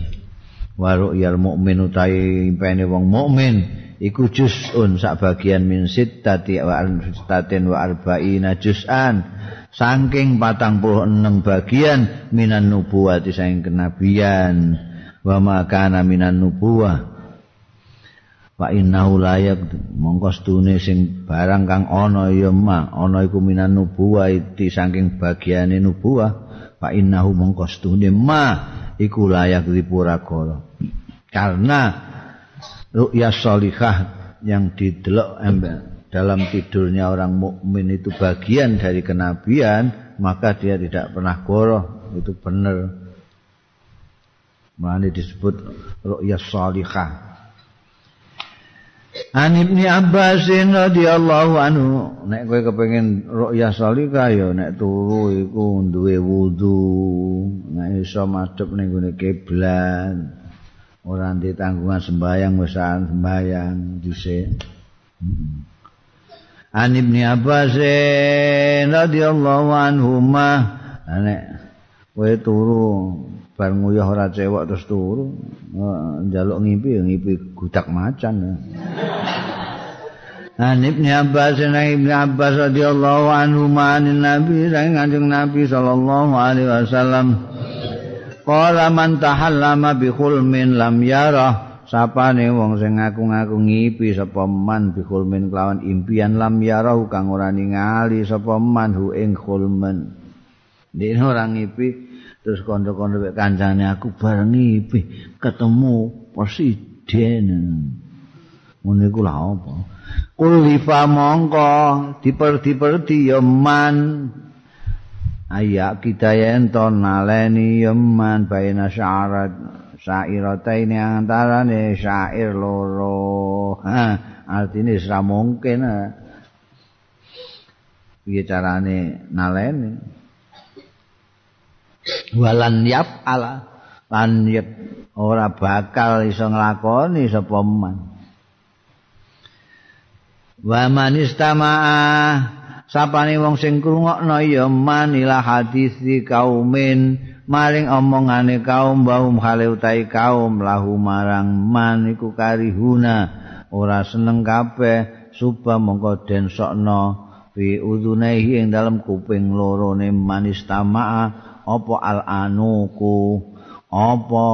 Waru yal mukmin utahe impene wong mukmin iku juzun sak bagian min sittati wa al-sittatin wa arba'ina juz'an. Saking 46 bagian minan nubuwati saking kenabian. Wa ma kana minan nubuwah Fa innahu layak mongko stune sing barang kang ana ya ma ana iku minan nubuwah iki saking bagiane nubuwah. Fa innahu mongko stune ma iku layak dipura karena ru'ya salihah yang didelok dalam tidurnya orang mukmin itu bagian dari kenabian maka dia tidak pernah goroh. Itu benar Mulane disebut ru'ya salihah An Ibnu Abbas radhiyallahu anhu nek kowe kepengin ru'yah salika ya nek turu iku duwe wudu nek iso madhep ning gone kiblat ora ndek tanggungan sembayang wis sembayang dhisik. An Ibnu Abbas radhiyallahu anhu nek kowe turu bar nguyah ora cewek terus turu. Njaluk ngimpi ngimpi gudak macan. An Ibnu Abbas dan Ibnu Abbas radhiyallahu anhu manin Nabi dan Kanjeng Nabi sallallahu alaihi wasallam. Qala man tahallama bi khulmin lam yarah. Sapane wong sing ngaku-ngaku ngipi sapa man bi khulmin kelawan impian lam yarah kang ora ningali sapa man hu ing khulmen Dene ora ngipi terus kanca-kanca wek kancane aku bareng iki ketemu presiden. Ngene iku lha apa? Kulifa mongko diperdi-perdi ya man ayak kita yen to naleni ya man baina syarat syairata ini antara ne syair loro. Artine ora mungkin piye carane naleni walan yap ala lan yap ora bakal iso nglakoni sapa man. Wa man istamaa. Sapane wong sing krungokno ya man ila hadis kaumin. Maring omongane kaum baum hale utahe kaum lahu marang man iku karihuna. Ora seneng kabeh suba mongko den sokno. Bi udunaihi ing dalam kuping loro ne manis tamaa apa al anuku apa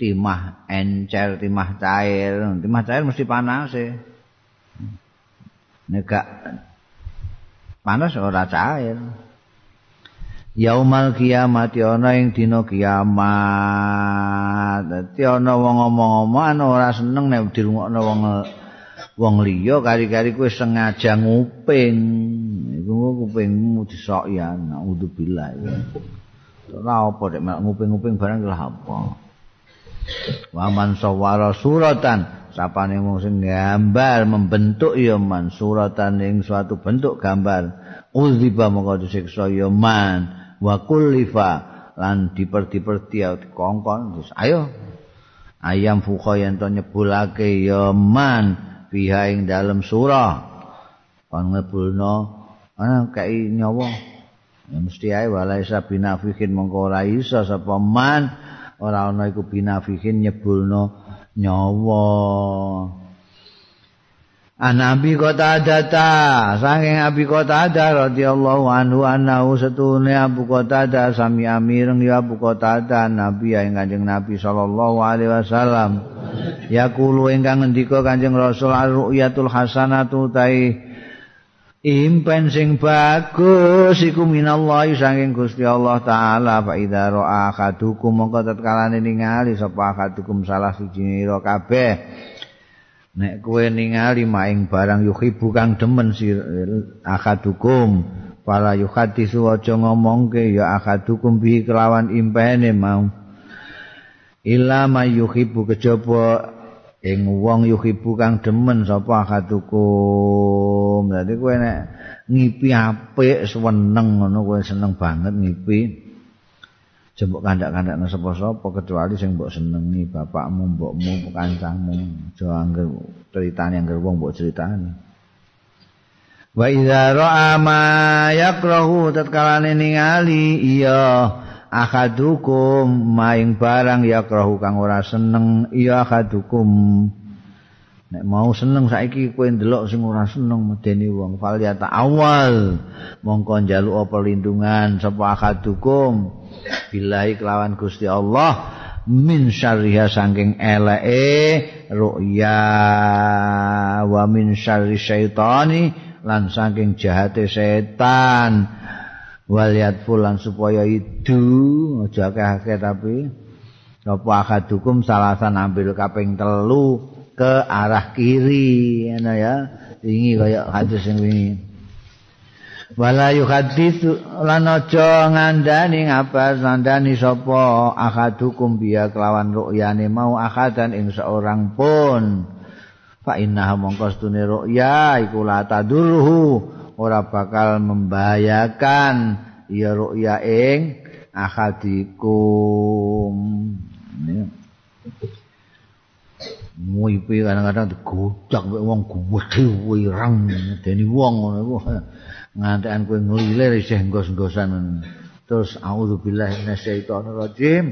timah encer timah cair? Timah cair mesti panas e nek panas ora cair. Yaumal kiamat ana ing dina kiamat. Dadi ana wong ngomong-ngomong ora seneng nek dirungokno wong wong liya. Kari-kari kowe sengaja nguping. Iku kupingmu disok ya naudzubillah. Ora apa nek nguping-nguping barang lha apa. Waman sawara suratan sapane wong sing gambar membentuk ya man suratan ing suatu bentuk gambar. Uziba mongko disiksa ya man. wa kullifa lan diperdi-perdi dikongkon terus ayo ayam fuka yen to nyebulake ya man biha ing dalem surah kon ngebulno ana kai nyawa. Ya mesti ae walaisa binafikin mongko ora iso sapa man ora ana iku binafikin nyebulno nyawa. An Abi Qatadah saking Abi Qatadah radhiyallahu anhu annahu satune Abu Qatadah sami amireng ya Abu Qatadah Nabi ing Kanjeng Nabi sallallahu alaihi wasallam. Yaqulu ingkang ngendika Kanjeng Rasul ar-ru'yatul hasanatu tai impen sing bagus iku minallahi saking Gusti Allah taala fa idza ra'a akadukum mongko tatkalane ningali sapa akadukum salah siji ro kabeh. Nek kowe ningali maing barang yuhibu kang demen si akadukum pala yuhadisu aja ngomongke ya akadukum bi kelawan impene mau. Illa may yuhibu kejaba ing wong yuhibu kang demen sapa akadukum dadi kowe nek ngipi apik seneng ngono kowe seneng banget ngipi. Jembok kandak-kandak sapa-sapa kecuali sing mbok senengi bapakmu, mbokmu, kancamu, aja angger critane angger wong mbok critani. Wa idza ra'a ma yakrahu tatkalane ningali iya akadukum maing barang yakrahu kang ora seneng iya akadukum nek mau seneng saiki kowe ndelok sing ora seneng medeni wong. Fal ya awal mongko njaluk perlindungan sapa akadukum billahi kelawan Gusti Allah min syarriha saking eleke ru'ya wa min syarri syaitani lan saking jahate setan waliat fulan supaya itu aja akeh tapi apa akadukum salasan ambil kaping telu ke arah kiri ya. Ini kayak hadis yang ini wala yuhaditsu lan aja ngandani ngapa ngandani sapa akadukum biya kelawan ru'yane mau akadan ing seorang pun. Fa inna mongko stune ru'ya iku la tadurhu ora bakal membahayakan ya ru'ya ing akadikum Muipi kadang-kadang digocak wong gede wirang deni wong ngono ngantekan kowe nglilir isih ngos-ngosan. Terus auzubillahi minasyaitonir rajim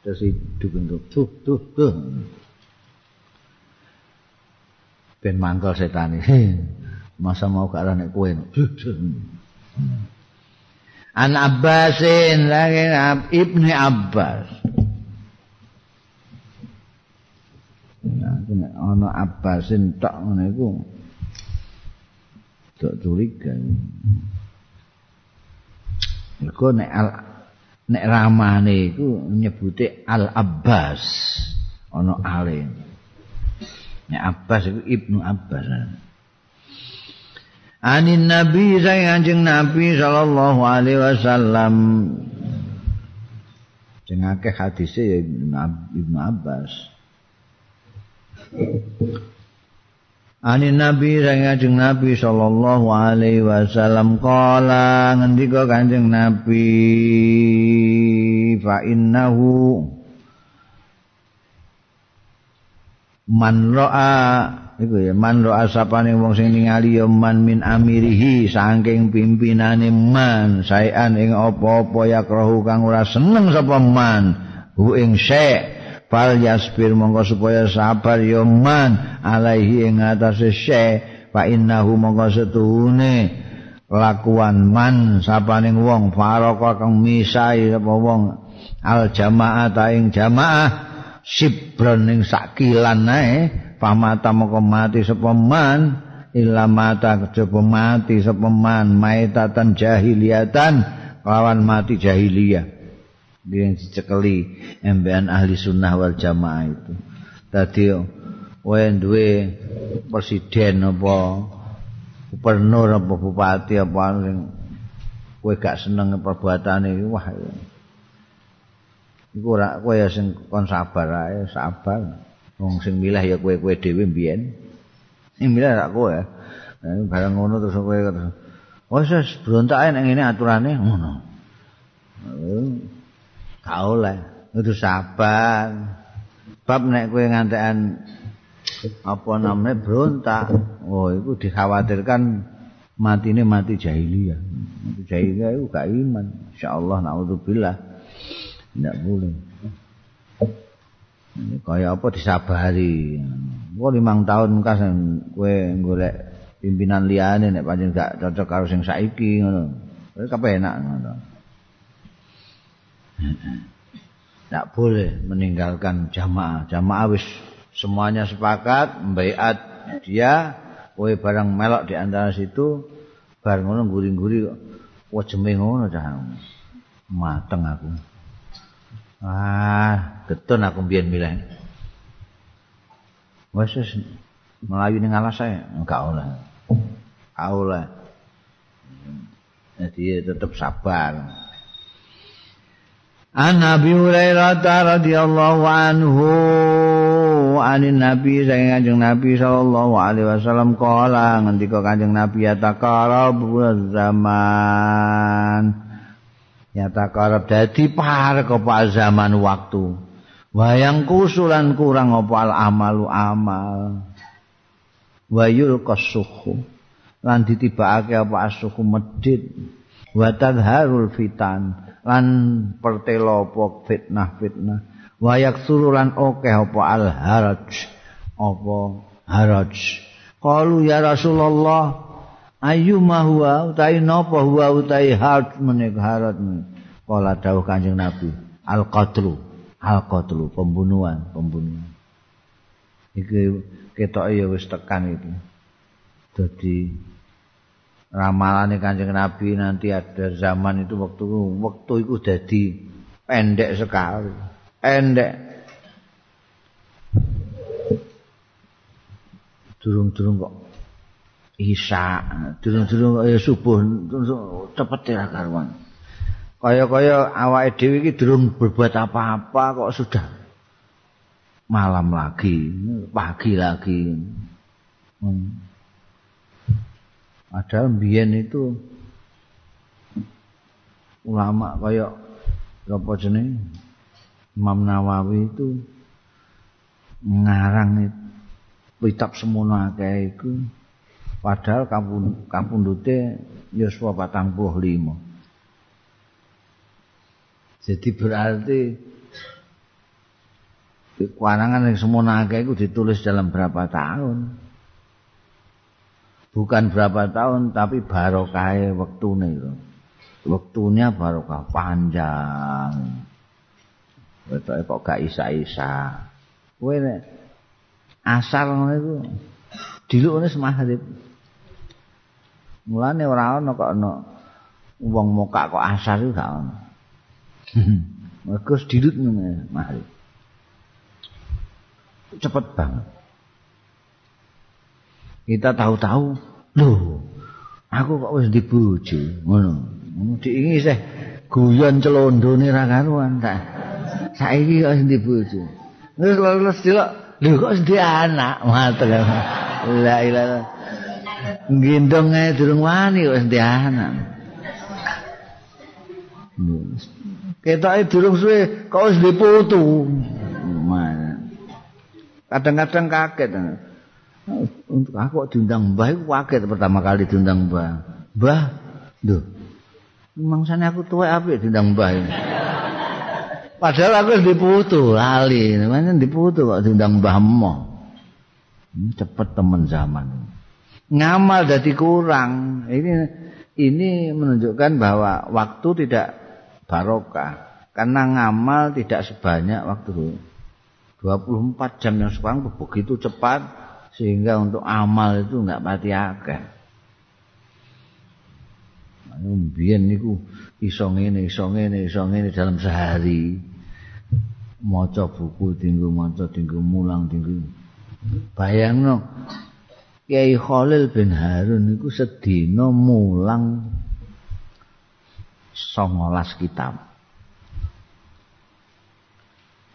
terus hidup tuh tuh tuh ben mangkal setan masa mau ke arah nek kowe An Abbasin lagi Ibni Abbas Nah, ana Abbasin tok ngono iku tak curiga. Mergo nek al nek ramane iku nyebute Al Abbas ana ale. Nek Abbas iku Ibnu Abbas. Anin Nabi saya anjing Nabi sallallahu alaihi wasallam sing akeh hadise ya Ibnu Abbas. Ani Nabi sang Kanjeng Nabi sallallahu alaihi wasallam kala ngendika Kanjeng Nabi fa innahu man ra'a iku ya man ra'a sapane wong sing ningali ya man min amirihi saking pimpinane man. Saean ing apa-apa ya krahu kang ora seneng sapa man hu ing syek fal yasbir mongko supaya sabar ya man alaihi ing atase syekh fa innahu mongko setuhune lakuan man sapaning wong faraka kang misai apa wong. Al jamaah ta ing jamaah sibron ning sakilan ae pamata mongko mati sapa man illa mata kejaba mati sapa man maitatan jahiliyatan lawan mati jahiliyah. Yang dicekeli embean ahli sunnah wal jamaah itu. Tadi kowe duwe presiden apa gubernur apa bupati apa sing kowe gak seneng perbuatane wah iku ora kowe sing kon sabar ae sabar wong sing milih ya kowe-kowe dhewe mbiyen. Sing milih rak kowe. Bareng ngono terus kowe terus wis wis brontak nek ngene aturane. Ngono. Gak oleh. Kudu sabar. Bab nek kowe ngantekan apa namanya berontak oh itu dikhawatirkan mati ini mati jahiliyah. Mati jahiliyah itu gak iman. Insyaallah naudzubillah. Tidak boleh kaya apa disabari? Kok limang tahun kas kue golek pimpinan liane nek panjang gak cocok karo sing saiki ngono. Kabeh enak ngono. Tidak boleh meninggalkan jamaah. Jamaah wis semuanya sepakat membaiat dia kowe barang melok di antara situ bar ngono guring-guri wajeme ngono cah mateng aku ah getun aku mbiyen milih. Wis wis melayu ning alas saya enggak oleh. Oleh. Jadi tetap sabar. An Nabi Hurairah radhiyallahu anhu anin Nabi saking Kanjeng Nabi sallallahu alaihi wasallam kala ngendika Kanjeng Nabi ya takarab zaman ya takarab dadi par apa zaman waktu. Wayang kusulan kurang apa al amalu amal. Wayul kasuhu. Lan ditibakake apa asuhu medit. Wa tadharul fitan. Lan pertelopo fitnah fitnah wayak surulan oke apa al haraj. Apa haraj. Qalu ya rasulullah ayu ma huwa? Utai napa huwa? Utai haraj menik haraj kala dawuh kanjeng nabi al qatlu al qatlu pembunuhan pembunuhan. Iki ketok ya wis tekan iki. Dadi ramalane kanjeng nabi nanti ada zaman itu waktu waktu itu jadi pendek sekali. Endek durung-durung kok isya durung-durung kok ya subuh cepet ya karuan kaya-kaya awake dhewe iki durung berbuat apa-apa kok sudah malam lagi pagi lagi. Hmm. ada mbiyen itu ulama kaya apa jenenge? Imam Nawawi itu ngarang kitab semono akeh iku. Padahal kampung kampundute yuswa 45 jadi berarti karangan yang semono akeh iku ditulis dalam berapa tahun bukan berapa tahun tapi barokah waktune itu waktunya barokah panjang Wetoke kok gak isa-isa. Kowe asal ngono iku dilukne semahrib. Mulane ora ana kok ana wong mokak kok asar iku gak ana. Mergo dilut ngene mahrib. Cepet banget. Kita tahu-tahu, lho, aku kok wis dibojo, ngono. Ngono diingi sih guyon celondone ra karuan tak. saiki kok sing dibojo terus lulus delok lho kok sing anak matur la ilaha ae durung wani kok sing anak ketoke durung suwe kok wis diputu kadang-kadang kaget untuk aku diundang mbah iku kaget pertama kali diundang mbah mbah lho mangsane aku tuwek apik diundang mbah Padahal aku diputu, lali. Namanya diputu kok diundang Mbah Mo. Cepet temen zaman. ngamal jadi kurang. Ini ini menunjukkan bahwa waktu tidak barokah karena ngamal tidak sebanyak waktu dulu. 24 jam yang sekarang begitu cepat sehingga untuk amal itu enggak pati akeh. Mbiyen niku iso ngene, iso ngene, iso ngene dalam sehari. Maca buku tinggu maca tinggu mulang tinggu. Bayangno Kiai Khalil bin Harun niku sedina mulang 19 kitab.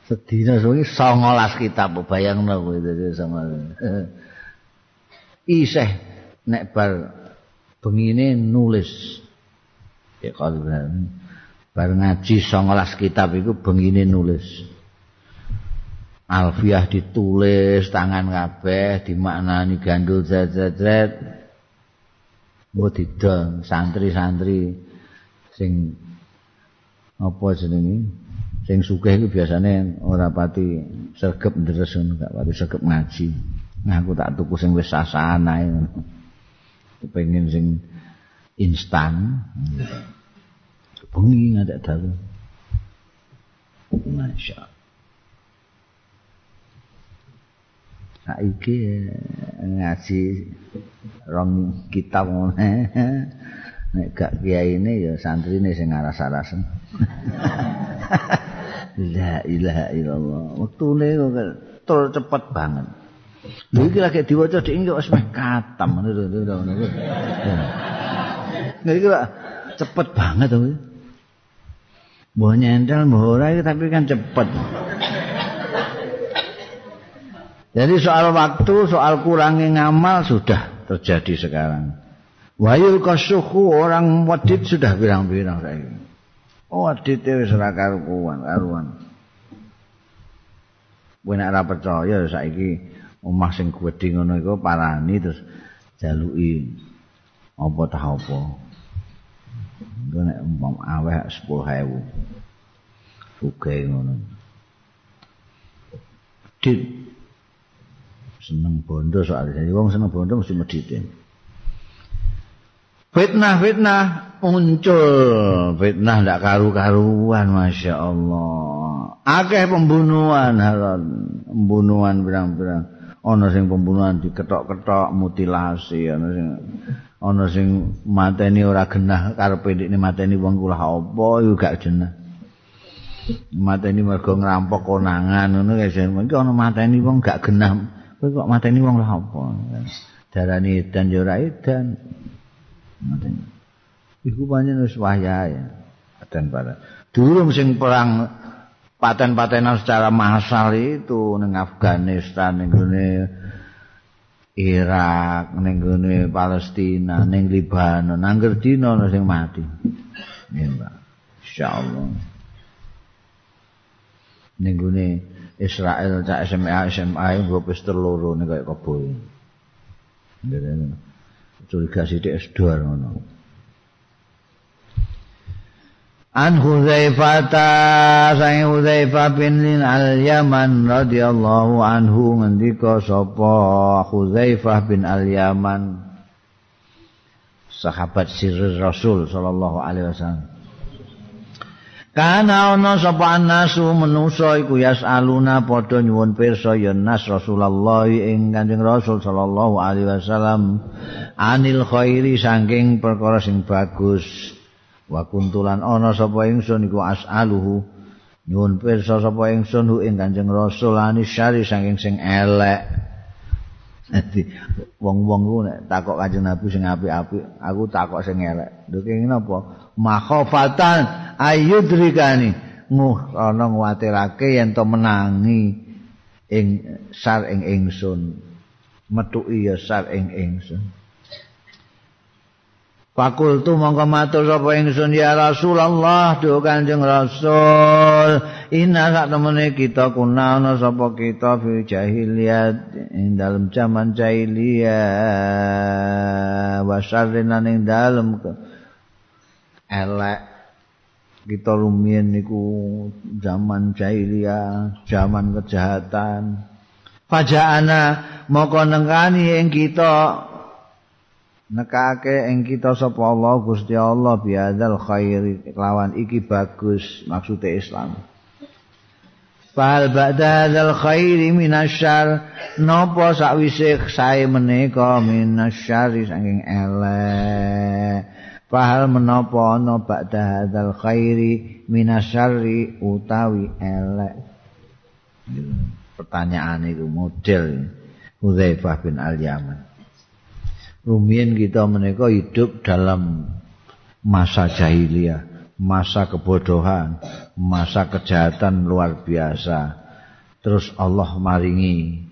sedina suwi 19 kitab bayangno kowe dadi sama isih nek bar bengine nulis. Ya kalau bar ngaji 19 kitab iku bengine nulis. Alfiah ditulis tangan kabeh dimaknani gandul zat-zat mbok didong santri-santri sing apa jenenge sing sugih iku biasane ora pati sregep ndres gak pati sregep ngaji. Nah aku tak tuku sing wis sasahan ae. Kepengin sing instan. Bengi ngadak dalu. Masya Saiki ngaji rong kitab ngene. Nek gak kiai ini ya santri ini sing aras-arasen. La ilaha illallah. Wektune kok tur cepet banget. Lha iki lagi diwaca dik iki wis meh katam ngono lho. Nah iki cepet banget to. Mbah nyentel mbah ora tapi kan cepet. Jadi soal waktu, soal kurangnya ngamal sudah terjadi sekarang. Wayul kasuhu orang wadid sudah bilang-bilang saya ini. Oh, adite wis ora karuan, karuan. Kowe nek ora percaya saiki omah sing gedhe ngono iku parani terus jaluki apa tah apa. Engko nek umpam aweh 10.000. Sugih ngono. Dit seneng bondo soalnya. Wong seneng bondo mesti meditin. Fitnah-fitnah muncul, fitnah ndak karu-karuan masya Allah. Akeh pembunuhan haran, pembunuhan berang-berang. Ono sing pembunuhan diketok-ketok, mutilasi, ono sing ono sing mateni ora genah karepe ndekne mateni wong kula apa yo gak jenah. Mateni mergo ngerampok konangan ngono guys. Mengko ono mateni wong gak genah. Kowe kok mateni wong lha apa? Darani dan yo ora edan. Ngoten. Iku pancen wis wayahe. Paten para. Durung sing perang paten-patenan secara massal itu ning Afghanistan ning Irak, ning gone Palestina, ning Libanon, nangger dina ana sing mati. Nggih, Insyaallah. Ning gone Israel cak SMA SMA nggo pistol loro ning kaya kebo. Nggih. Curiga sithik sedor ngono An Hudzaifah sang Hudzaifah bin Al-Yaman radhiyallahu anhu ngendika sapa Hudzaifah bin Al-Yaman sahabat sirri Rasul sallallahu alaihi wasallam Kana ana sapa anasu manusa iku yasaluna padha nyuwun pirsa ya nas Rasulullah ing Kanjeng Rasul sallallahu alaihi wasallam anil khairi saking perkara sing bagus wa kuntulan ana sapa ingsun iku asaluhu nyuwun pirsa sapa ingsun hu ing Kanjeng Rasul anis syari saking sing elek Dadi wong-wong ku nek takok Kanjeng Nabi sing apik-apik, aku takok sing elek. Lho kenging napa? Makhofatan ayudrikani. Nguh ana nguwatirake yen to menangi ing sar ing ingsun. Metuki ya sar ing ingsun. Fakultu mongko matur sapa ingsun ya Rasulullah duh Kanjeng Rasul inna sak temene kita kuna ana sapa kita fi jahiliyat ing dalem jaman jahiliyah wa syarrina ing dalem elek. Kita rumien niku zaman jahiliyah zaman kejahatan. Faja'ana moko nengkani ing kita. Nekake ing kita sapa Allah Gusti Allah biadzal khairi lawan iki bagus maksude Islam. Fal ba'da hadzal khairi minasyar napa sakwise sae menika minasyari saking elek Fahal menapa ana ba'da hadzal khairi minasyari utawi elek Pertanyaan itu model Hudzaifah bin Al-Yaman Rumiyin kita menika hidup dalam masa jahiliyah, masa kebodohan, masa kejahatan luar biasa. Terus Allah maringi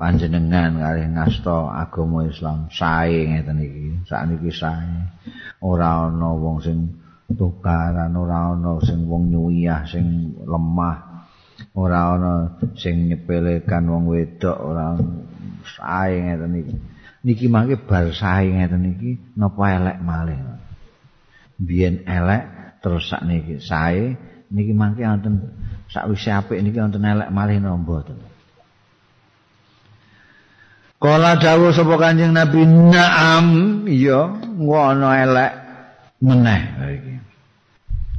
panjenengan kali ngasto agama Islam sae ngeten iki. Sakniki sae. Ora ana wong sing tukaran, ora ana sing wong nyuyah sing lemah. Ora ana sing nyepelekan wong wedok, ora sae ngeten iki. niki mangke bar sae ngeten iki napa elek malih biyen elek terus sak niki sae niki mangke wonten sakwise apik niki wonten elek malih napa mboten Kala dawuh sapa Kanjeng Nabi na'am iya ngono elek meneh iki.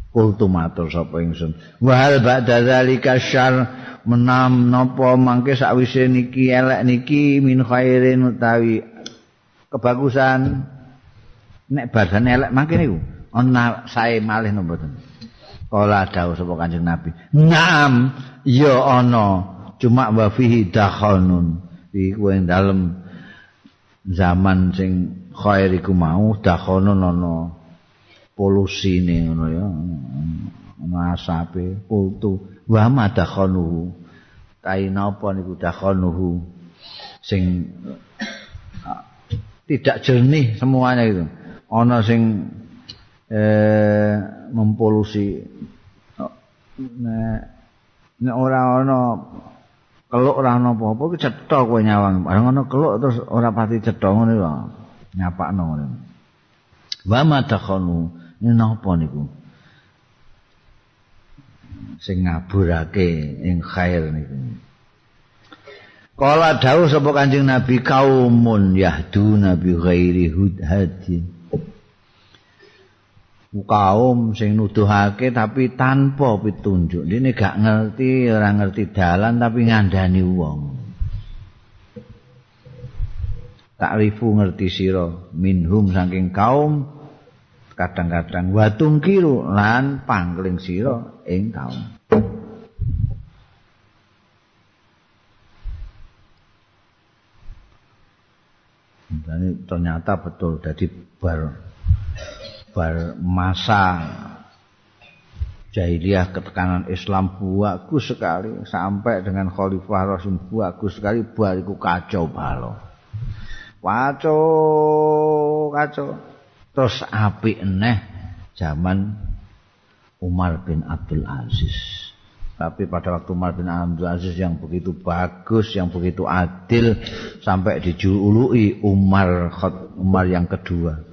Kultu matur sapa ingsun. Wa hal ba'da zalika syarr? Menam napa mangke sakwise niki elek niki min khairin utawi kebagusan? Nek badan elek mangke niku ana sae malih napa mboten kala dawuh sapa kanjeng nabi naam ya ana cuma wa fihi iku ing dalem zaman sing khair iku mau dakhanun ana polusi ngono ya masape kultu. Wa madakhanu kain apa niku dakhanuhu sing tidak jernih semuanya itu. Ana sing eh mempolusi nek nek ora ana keluk ora ana apa-apa ki cetha kowe nyawang. Bareng ana keluk terus ora pati cetha ngono lho. Nyapakno ngono. Wa madakhanu ini napa niku? Sing ngaburake ing khair niku. Kala dawuh sapa Kanjeng Nabi kaumun yahdu nabi ghairi hudhadin. Kaum sing nuduhake tapi tanpa pitunjuk. Dene gak ngerti, ora ngerti dalan tapi ngandani wong. Takrifu ngerti sira minhum saking kaum kadang-kadang watung kiru lan pangling sira ing kaum. Dan ternyata betul jadi bar bar masa jahiliyah ketekanan Islam bagus sekali sampai dengan Khalifah Rasul bagus sekali bariku kacau balo. Kacau kacau. Terus api eneh zaman Umar bin Abdul Aziz. Tapi pada waktu Umar bin Abdul Aziz yang begitu bagus, yang begitu adil, sampai dijului Umar Umar yang kedua.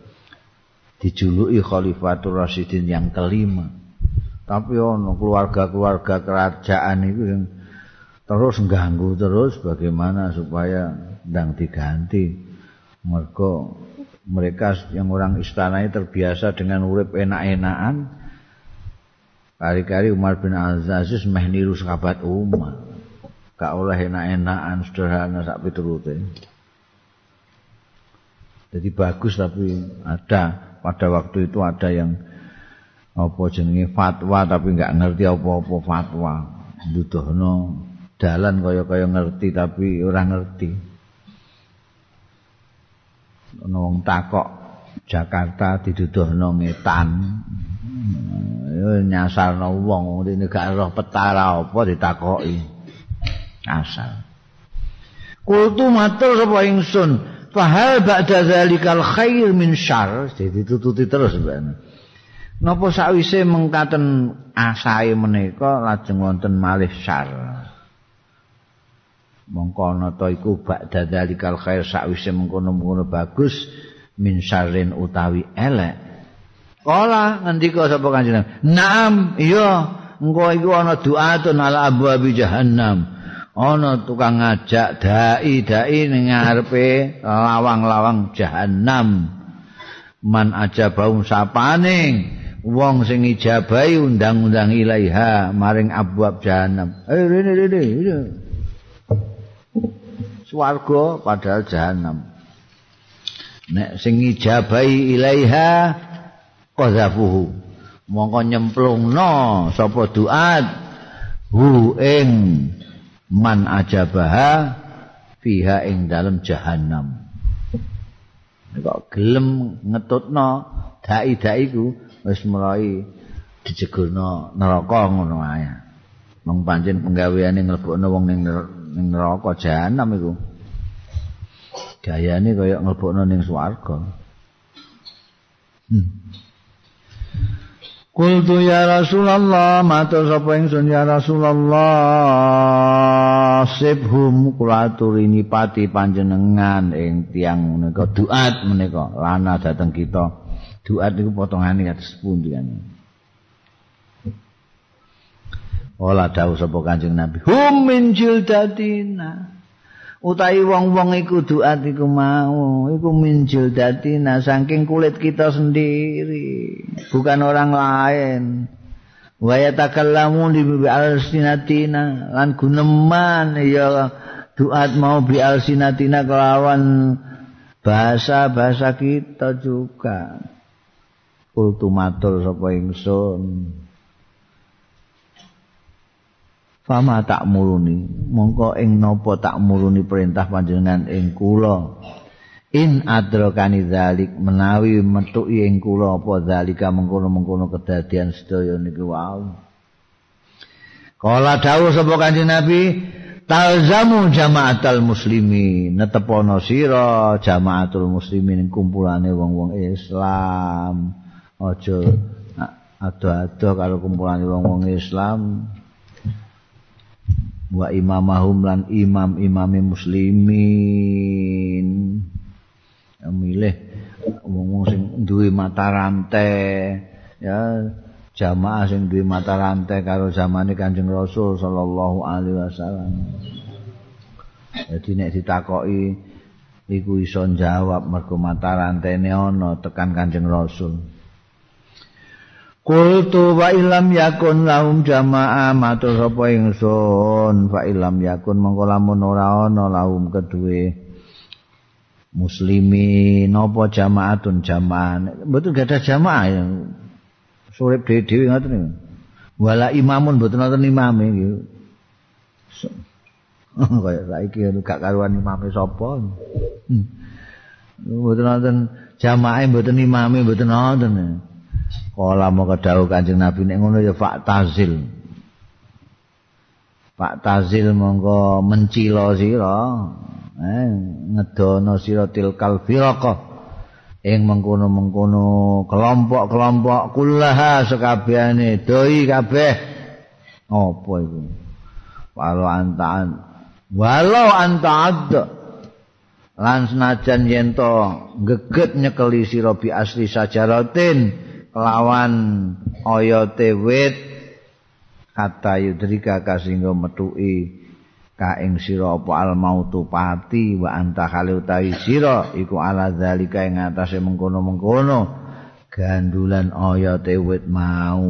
Dijului Khalifatul Rasidin yang kelima. Tapi ono keluarga-keluarga kerajaan itu yang terus ganggu terus bagaimana supaya ndang diganti. Mereka mereka yang orang istana terbiasa dengan urip enak-enakan Kali-kali Umar bin Aziz meh niru sahabat Umar. Gak oleh enak-enakan sederhana sak piturute. Jadi bagus tapi ada pada waktu itu ada yang apa jenenge fatwa tapi nggak ngerti apa-apa fatwa. Butuhno dalan kaya-kaya ngerti tapi ora ngerti. Ono wong takok Jakarta diduduhno ngetan. nyasarno wong rene gak roh petara apa ditakoki asal kultu matur sapa ingsun fahal ba'da zalikal khair min syarr. Ditututi terus ben napa sakwise mengkaten asae menika lajeng wonten malih syarr? Mongko ana ta iku ba'da zalikal khair sakwise mengkono-mengkono bagus min syarrin utawi elek. Kala ngendika sapa kanjeng Naam, iya, engko iku ana du'atun ala abwabi jahannam. Ana tukang ngajak dai-dai ning ngarepe lawang-lawang jahanam man aja bau sapaning wong sing ijabahi undang-undang ilaiha maring abwab jahanam eh rene rene swarga padahal jahanam nek sing ijabahi ilaiha qazafuhu mongko nyemplungno sapa duat hu ing man ajabaha fiha ing dalem jahanam kok gelem ngetutno dai-dai ku wis mulai dijegurno neraka ngono ae. Wong pancen penggaweane nglebokno wong ning ning neraka jahanam iku. Gayane kaya nglebokno ning swarga. Hmm. Kultu ya Rasulullah matur sapa ingsun ya Rasulullah sibhum kula aturini pati panjenengan ing tiang menika. Duat menika. Lana dateng kita. Duat niku potongane kados pundi kan? Ola dawuh sapa Kanjeng Nabi. Hum min jildatina utawi wong-wong iku doa iku mau iku minjil datina saking kulit kita sendiri bukan orang lain. Wa yatakallamu di alsinatina lan guneman ya doa mau bi alsinatina kelawan bahasa-bahasa kita juga. Kultumatur sapa ingsun Fama tak muruni mongko ing napa tak muruni perintah panjenengan ing kula? In adrokani zalik menawi metuki ing kula apa zalika mengkono-mengkono kedadian sedaya niki wau. Kala dawuh sapa Kanjeng Nabi talzamu jamaatal muslimi netepono sira jamaatul muslimin kumpulane wong-wong Islam. Aja ado-ado karo kumpulane wong-wong Islam wa imamahum lan imam-imame muslimin. Milih wong sing duwe mata rantai ya jamaah sing duwe mata rantai karo zamane Kanjeng Rasul sallallahu alaihi wasallam. Jadi nek ditakoki iku iso jawab mergo mata rantene ana tekan Kanjeng Rasul Kultu wa ilam yakun lahum jamaah matur sapa ingsun. Fa ilam yakun mengko lamun ora ana lahum kedue. Muslimi napa jamaatun jamaah mboten gadah jamaah ya? Surip dhewe-dhewe ngoten niku. Wala imamun mboten wonten imame iki. Kaya saiki gak karuan imame sapa? Hmm. mboten wonten jamaah mboten imame mboten wonten Kala mau kedau kanjeng Nabi nek ngono ya Pak Tazil. Pak Tazil monggo mencilo sira. Eh ngedono sira tilkal firaqah. Ing mengkono-mengkono kelompok-kelompok kullaha sekabehane doi kabeh. Apa iku? Walau antaan walau antaad lan senajan yen to geget nyekeli sira bi asli sajaratin lawan oyote wit kata yudrika kasinggo metuki ka ing sira apa al mautu pati wa anta khali utawi sira iku ala zalika ing atase mengkono-mengkono. Gandulan oyote wit mau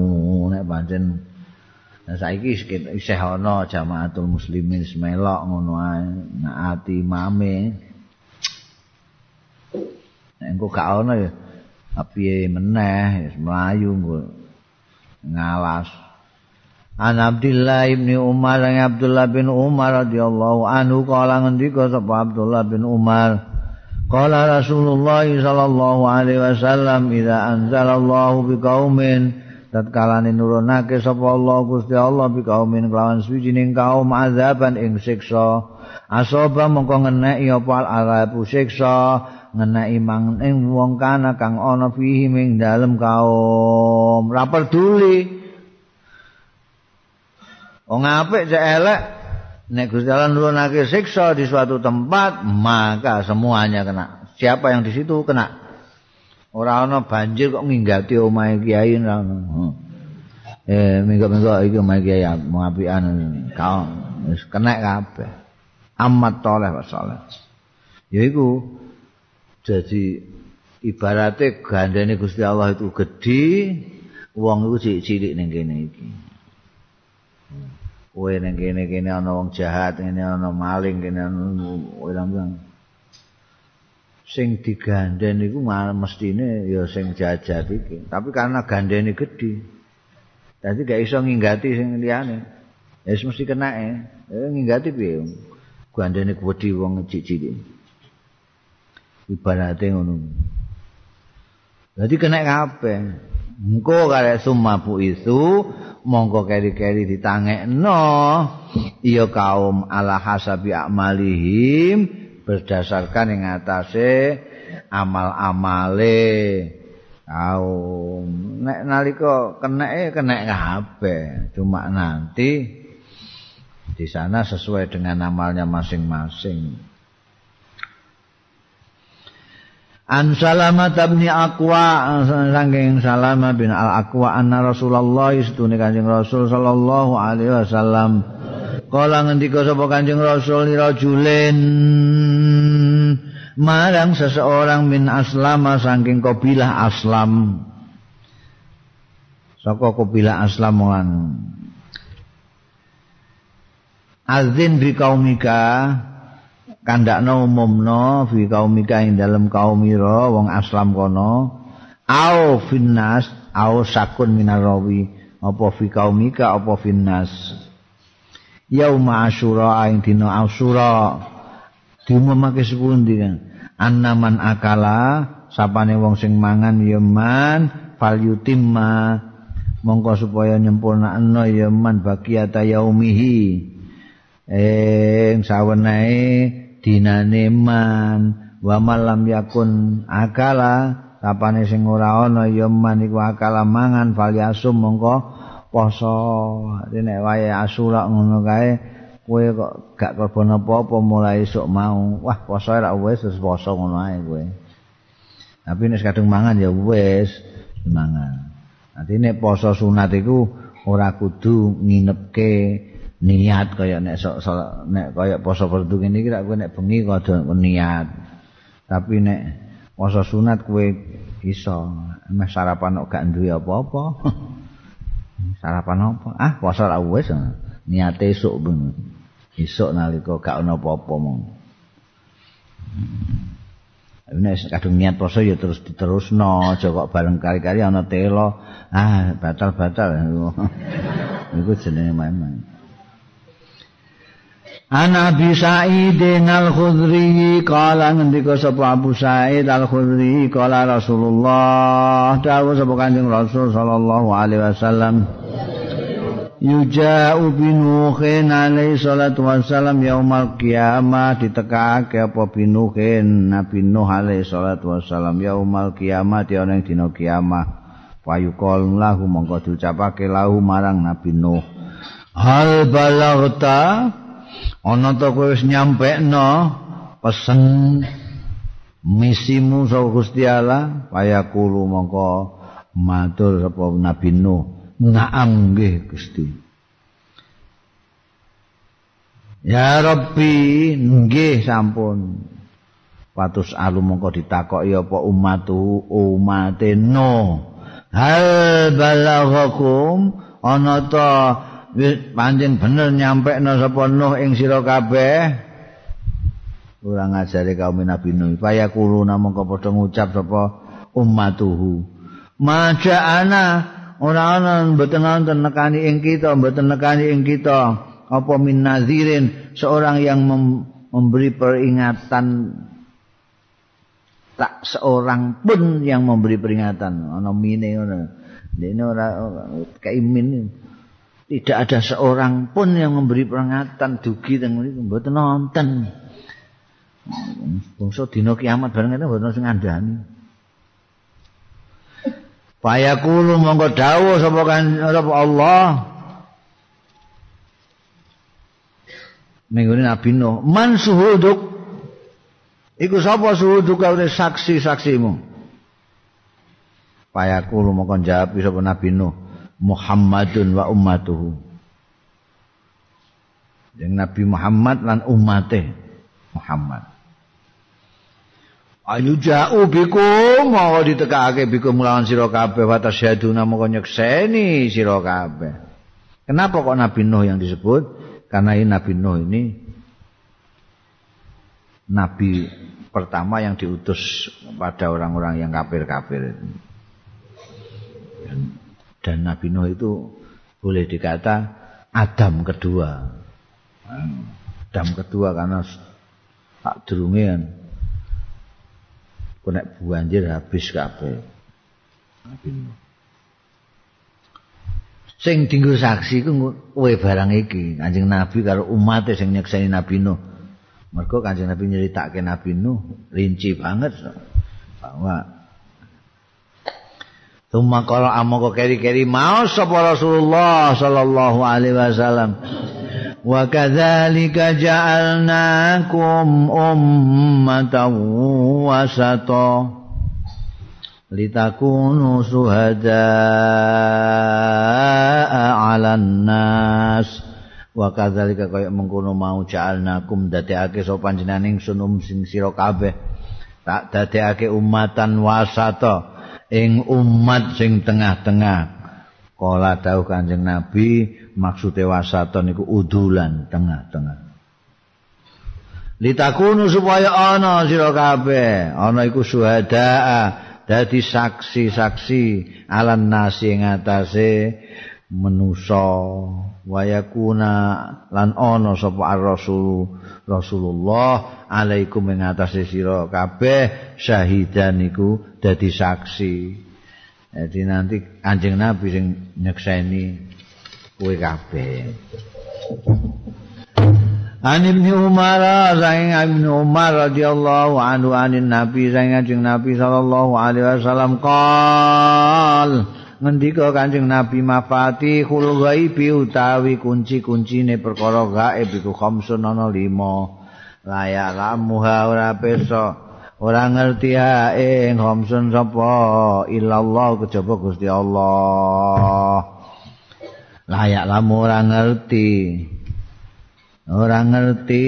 nek pancen Nah, saiki isih ana jamaatul muslimin semelok ngono ae naati mame. Engko gak ana ya piye meneh mlayu ngalas. An Abdullah bin Umar lan Abdullah bin Umar radhiyallahu anhu kala ngendika sapa Abdullah bin Umar Qala Rasulullah sallallahu alaihi wasallam idza anzalallahu biqaumin tatkala nurunake sapa Allah Gusti Allah biqaumin kelawan suwijining kaum azaban ing siksa. Asoba mongko ngeneki apa al siksa ngenai mang ing wong kana kang ana fihi ing dalem kaum. Ra peduli. Wong apik cek elek nek Gusti Allah nurunake siksa di suatu tempat maka semuanya kena. Siapa yang di situ kena ora ana banjir kok nginggati omahe kiai hmm. eh minggu-minggu iki omahe kiai mau apian kaum wis kena kabeh. Amat toleh wa saleh. Yaiku jadi ibarate gandene Gusti Allah itu gedhi wong iku cilik-cilik ning kene iki. Kowe ning kene-kene ana wong jahat ngene ana maling kene ana wong sing digandhen iku mestine ya sing jajar iki. Tapi karena gandene gedhi dadi gak iso nginggati sing liyane. Ya mesti kena e eh, nginggati piye? Gandene gedhi wong cilik ibarate ngono. Dadi kena kabeh. Engko karek sumabu itu mongko keri-keri ditangekno. Iya kaum ala hasabi amalihim berdasarkan yang atase amal-amale. Kaum nek nalika keneke kenek kabeh cuma nanti di sana sesuai dengan amalnya masing-masing. An Salamah bin Aqwa saking Salamah bin Al Aqwa anna Rasulullah istune Kanjeng Rasul sallallahu alaihi wasallam Kala ngendika sapa Kanjeng Rasul rajulin marang seseorang min aslama saking kabilah aslam. Saka kabilah aslam lan. Azin bi kaumika kandakno umumno fi kaumika ing dalem kaumira wong aslam kono. Au finnas au sakun minarawi apa fi kaumika apa finnas yauma asyura ing dina asyura. Diumumake sepundi kan annaman akala sapane wong sing mangan ya man. Fal yutimma mongko supaya nyempurnakno ya man. Bagiata yaumihi. Ing sawenae dinane man. Wa malam yakun akala sapane sing ora ana ya man. Iku akala mangan fal yasum mongko poso nek wae asura ngono kae kowe kok gak korban apa-apa mulai esuk mau wah poso ora wis wis poso ngono ae kowe. Tapi nek kadung mangan ya wis mangan. Nanti nek poso sunat iku ora kudu nginepke niat kaya nek so, so, nek kaya poso fardu ngene iki kowe nek bengi kudu niat. Tapi nek poso sunat kowe iso meh sarapan kok gak duwe apa-apa sarapan apa? Ah, puasa ra wis. Niate esuk ben. Esuk nalika gak ana apa-apa mong. Nek kadung niat poso ya terus diterusno, aja kok bareng kali-kali ana telo. Ah, batal-batal. Iku jenenge main-main. An Abi Sa'id al-Khudri qala ngendika sapa Abu Sa'id al-Khudri qala Rasulullah. Dawuh sapa Kanjeng Rasul sallallahu alaihi wasallam. Yuja'u binuhin alaihi salatu wassalam yaumal qiyamah. Ditekake apa binuhin Nabi Nuh alaihi salatu wassalam yaumal qiyamah di ana dina kiamah payukol lahu mongko diucapake lahu marang Nabi Nuh. Hal balaghta ana to kowe wis nyampekno pesen misimu saka Gusti Allah payakulu mongko matur sapa Nabi Nuh. Naam nggih Gusti. Ya Rabbi nggih sampun. Patus alu mongko ditakoki apa umatu umate no hal balaghakum ana to pancen bener nyampe no sapa Nuh ing sira kabeh. Ora ngajari kaum Nabi Nuh. Paya kulo namung padha ngucap sapa ummatuhu. Maja ana ora ana mboten wonten nekani ing kita mboten nekani ing kita. Apa min nazirin seorang yang memberi peringatan. Tak seorang pun yang memberi peringatan. Ana mine ngono. Dene ora kaimin tidak ada seorang pun yang memberi peringatan dugi teng mriku mboten nonton. Bangsa dina kiamat bareng itu mboten sing ngandani. Payakulu monggo dawuh sapa kan sapa Allah. Minggu Nabi Nuh, man suhuduk. Iku sapa suhuduk kau saksi-saksimu. Payakulu monggo jawab sapa Nabi Nuh. Muhammadun wa ummatuhu yang Nabi Muhammad lan umate Muhammad Ayu ja'u bikum mau ditekake lawan sira kabeh wa tasyaduna moko nyekseni sira kabeh. Kenapa kok Nabi Nuh yang disebut? Karena ini Nabi Nuh ini nabi pertama yang diutus pada orang-orang yang kafir-kafir. Dan Nabi Nuh itu boleh dikata Adam kedua. Adam kedua karena tak durunge kan kok nek banjir habis kabeh. Sing dinggo saksi ku kowe barang iki, Kanjeng Nabi karo umat sing nyekseni Nabi Nuh. Mergo Kanjeng Nabi nyeritake Nabi Nuh rinci banget bahwa Tumma qala amoko keri-keri mau sapa Rasulullah sallallahu alaihi wasallam? Wa kadzalika ja'alnakum ummatan wasata litakunu suhadaa 'alan nas. Wa kadzalika kaya mengkono mau ja'alnakum dadekake sapa panjenengan ingsun um sing sira kabeh tak dadekake umatan wasata ing umat sing tengah-tengah Kala dawuh Kanjeng Nabi maksude wasaton niku udulan tengah-tengah. Litakunu supaya ana sira kabeh, ana iku syuhada, dadi saksi-saksi alan nasi ing atase manusa wayakuna lan ana sapa ar-rasul Rasulullah alaikum ing atase sira kabeh syahidan iku dadi saksi. Jadi nanti Kanjeng Nabi sing nyekseni kowe kabeh. An Ibnu Umar saing Ibnu Umar radhiyallahu anhu anin Nabi saing Nabi sallallahu alaihi wasallam qol ngendika Kanjeng Nabi mafatihul ghaibi utawi kunci-kuncine perkara gaib iku khamsun ana lima. Layak lamuha ora besok ora ngerti hae khamsun sapa illallah kejaba Gusti Allah. Layak lamu ora ngerti. Ora ngerti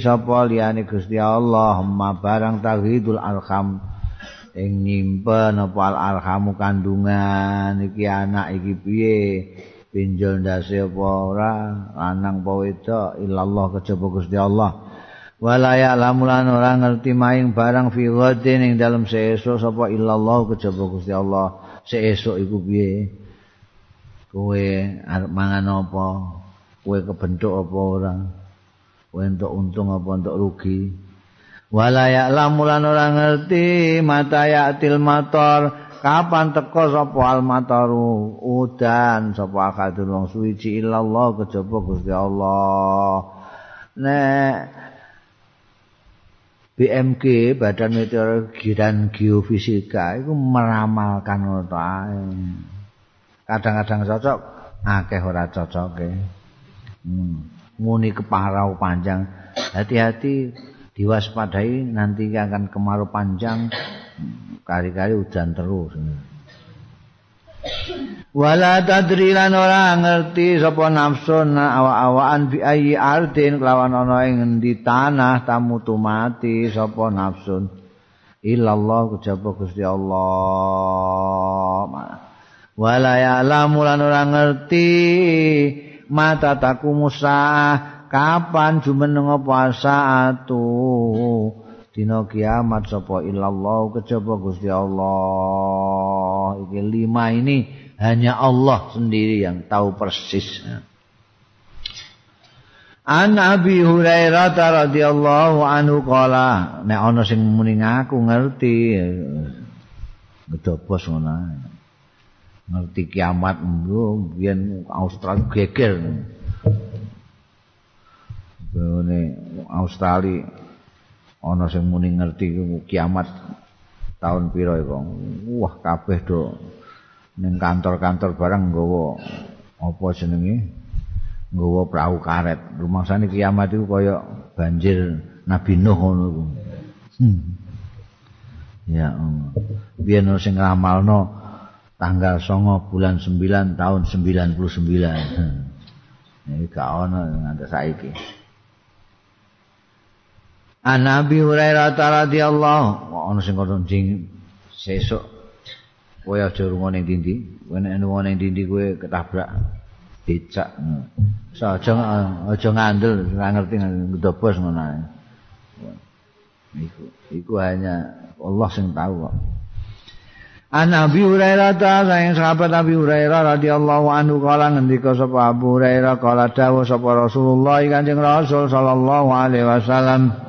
sapa liyane Gusti Allah. Ma barang tauhidul alham ing nyimpen apa al alhamu kandungan? Iki anak iki piye? Pinjol ndase apa ora? Lanang apa wedok? Illallah kejaba Gusti Allah. Wala ya'lamulan ora ngerti maing barang fi ghadin ing dalem seesuk sapa illallah kejaba Gusti Allah. Seesuk iku piye? Kowe arep mangan apa? Kowe kebentuk apa ora? Kowe entuk untung apa entuk rugi wala ya'lamulan ora ngerti mata ya'til mator kapan teko sapa al mataru? Udan sapa akadul wong suci illallah kejaba Gusti Allah. Nek BMG Badan Meteorologi dan Geofisika itu meramalkan ngono Kadang-kadang cocok, akeh ora cocok ke. Hmm. Muni keparau panjang, hati-hati diwaspadai nanti akan kemarau panjang kali-kali hujan terus. Wala tadri lan ora ngerti sapa nafsu awa-awaan bi ayi ardin kelawan ana ing endi tanah tamu mati sapa nafsun illallah kejaba Gusti Allah wala ya'lamu lan ora ngerti mata taku musa kapan jumeneng apa? Saatu. Dina kiamat sapa illallah kejaba Gusti Allah. Iki lima ini hanya Allah sendiri yang tahu persis. An Abi Hurairah radhiyallahu anhu qala nek ana sing muni ngaku ngerti. Ngedobos ngono. Ngerti kiamat mbo biyen Australia geger Bone Australia ana sing muni ngerti kiamat tahun piro iku wah kabeh do ning kantor-kantor barang nggawa apa jenenge nggawa perahu karet rumangsane kiamat iku kaya banjir Nabi Nuh ngono iku hmm. ya um. biyen sing ngramalno tanggal 9 bulan 9 tahun 99 hmm. Iki gak ono nganti saiki. An Nabi Hurairah radhiyallahu ono sing kono jing sesuk kowe aja rungo ning dindi, kowe nek rungo ning dindi kowe ketabrak becak. Saja aja ngandel ora ngerti ngedobos ngono ae. Iku iku hanya Allah sing tahu kok. An Abi Hurairah ta sayang sahabat Abi Hurairah radhiyallahu anhu kala ngendika sapa Abu Hurairah kala dawuh sapa Rasulullah Kanjeng Rasul sallallahu alaihi wasallam